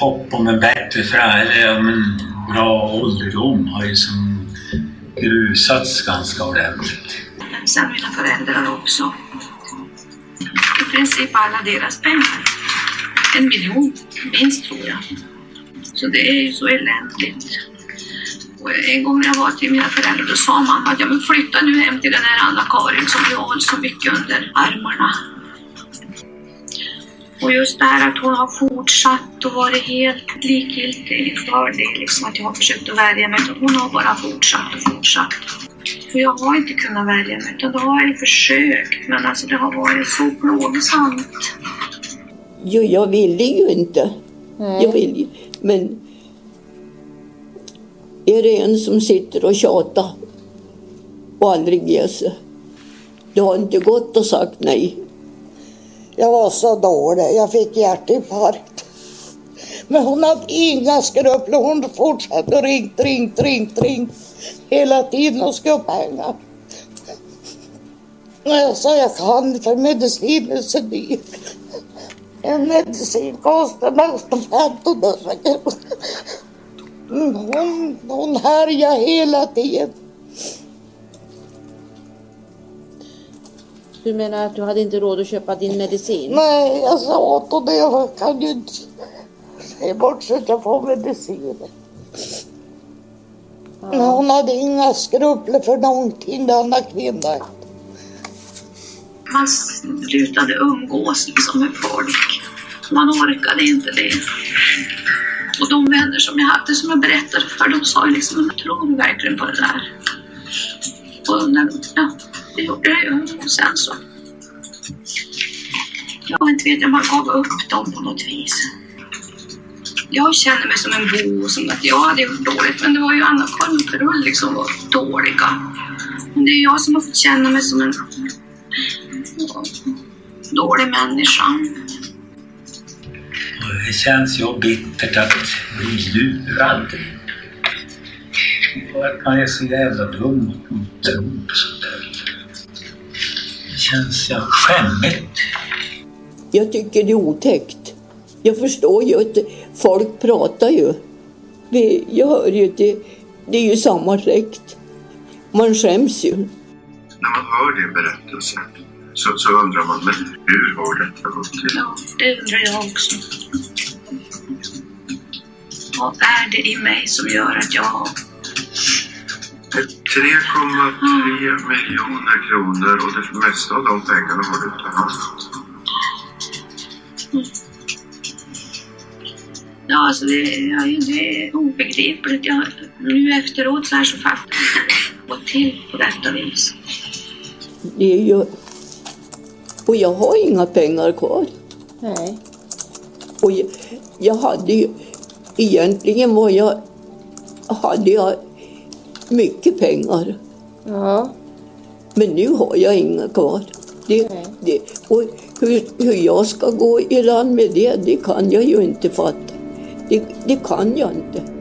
Hopp om en bättre framtid, eller om en bra ålderdom har ju som grusats ganska ordentligt. Sen mina föräldrar också. I princip alla deras pengar. En miljon, minst tror jag. Så det är ju så eländigt. Och en gång när jag var till mina föräldrar då sa mamma att ja, men flytta nu hem till den här Anna-Karin som du har så mycket under armarna. Och just det här att hon har fortsatt och varit helt likgiltig för det, liksom att jag har försökt att värja mig. Hon har bara fortsatt och fortsatt. För jag har inte kunnat värja mig, utan då har jag försökt. Men alltså det har varit så plågsamt. Jo, jag ville ju inte. Jag vill ju. Men är det en som sitter och tjatar och aldrig ger sig. Det har inte gått att sagt nej. Jag var så dålig. Jag fick hjärtinfarkt. Men hon hade inga skrupler. Hon fortsatte ringt, ringt, ringt, ringt. Hela tiden och skulle pengar. Och jag sa jag kan för medicin är så dyr. En medicin kostar nästan 1500 kronor. Hon, hon härjar hela tiden. Du menar att du hade inte råd att köpa din medicin? Nej, jag sa åt henne jag kan ju inte se bort så att jag får medicin. Men hon hade inga skrupler för någonting, denna kvinna. Man slutade umgås liksom med folk. Man orkade inte det. Och de vänner som jag hade, som jag berättade för, de sa ju liksom, tror du verkligen på det där? Och när, ja, det gjorde jag ju. Och sen så, jag inte vet, jag man gav upp dem på något vis. Jag känner mig som en bo, som att jag hade gjort dåligt, men det var ju Anna-Karin liksom, och Per liksom var dåliga. Men det är jag som har fått känna mig som en dålig människa. Och det känns ju bittert att bli lurad. Och att man är så jävla dum att man tror på sånt där. Det känns ja, skämmigt. Jag tycker det är otäckt. Jag förstår ju att folk pratar ju. Vi, jag hör ju att det, det är ju samma släkt. Man skäms ju. När man hör din berättelse så, så undrar man, men hur har detta gått till? Ja, det undrar jag också. har värde i mig som gör att jag 3,3 miljoner kronor och det mesta av de pengarna har du inte haft. Ja, alltså det, ja, det är obegripligt. Jag, nu efteråt så här så fattar jag det gått till på detta vis. Det är ju... Och jag har inga pengar kvar. Nej. Och jag, jag hade ju... Egentligen var jag... Hade jag mycket pengar. Ja. Men nu har jag inga kvar. Det, det, och hur, hur jag ska gå i land med det, det kan jag ju inte fatta. Det, det kan jag inte.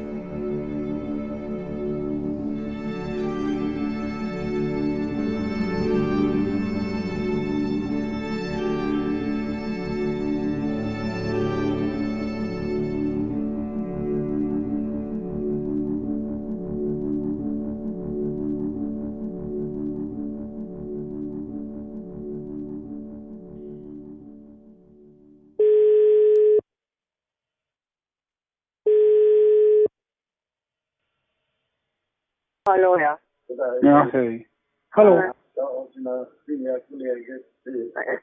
Hallå ja. Ja, hej. Hallå?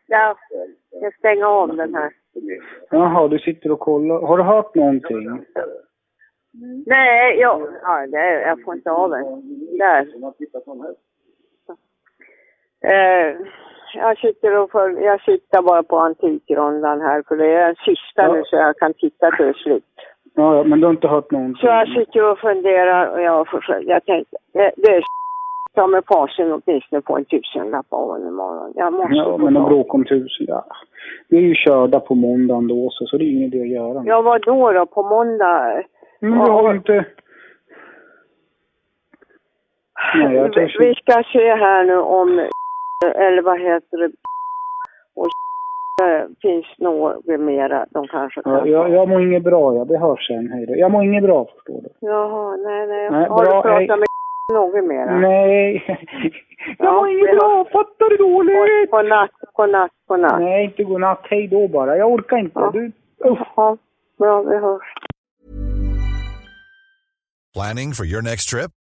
Ja, jag stänger om den här. Jaha, du sitter och kollar. Har du hört någonting? Nej, jag, ja, det, jag får inte av den. Där. Eh, jag sitter och för, jag sitter bara på Antikrundan här för det är den sista Ja. nu så jag kan titta till slut. Ja, ja, men du har inte hört någonting? Så jag sitter och funderar och jag, försöker, jag tänkte, det, det är ta med fasen åtminstone på en tusenlapp av honom imorgon. Jag måste Ja, men de bråk om tusen, ja. Vi är ju körda på måndagen då, så, så det är ingen idé att göra. Ja, vad då då? På måndag? Men vi har inte... Nej, jag törs vi, vi ska se här nu om, eller vad heter det, och eh, finns något mera de kanske kan Ja, jag, jag mår inget bra, ja. Det hörs sen. Hej då. Jag mår inget bra, förstår du. Jaha, nej, nej. Nej, Har bra, du pratat hej. med något mera? Nej. Jag mår inget bra, fattar du dåligt? God natt, god natt, god natt. Nej, inte godnatt. Hej då bara. Jag orkar inte. Du, Jaha, bra, vi hörs. Planning for your next trip?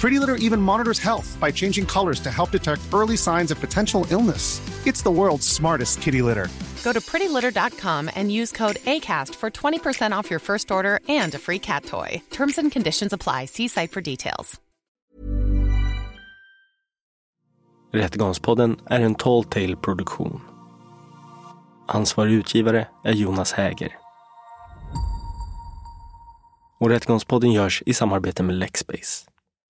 Pretty Litter even monitors health by changing colors to help detect early signs of potential illness. It's the world's smartest kitty litter. Go to prettylitter.com and use code ACAST for 20% off your first order and a free cat toy. Terms and conditions apply. See site for details. Rättegångspodden är en Tall Tale produktion. Ansvarig utgivare är Jonas Häger. Och Rättegångspodden görs i samarbete med Lexbase.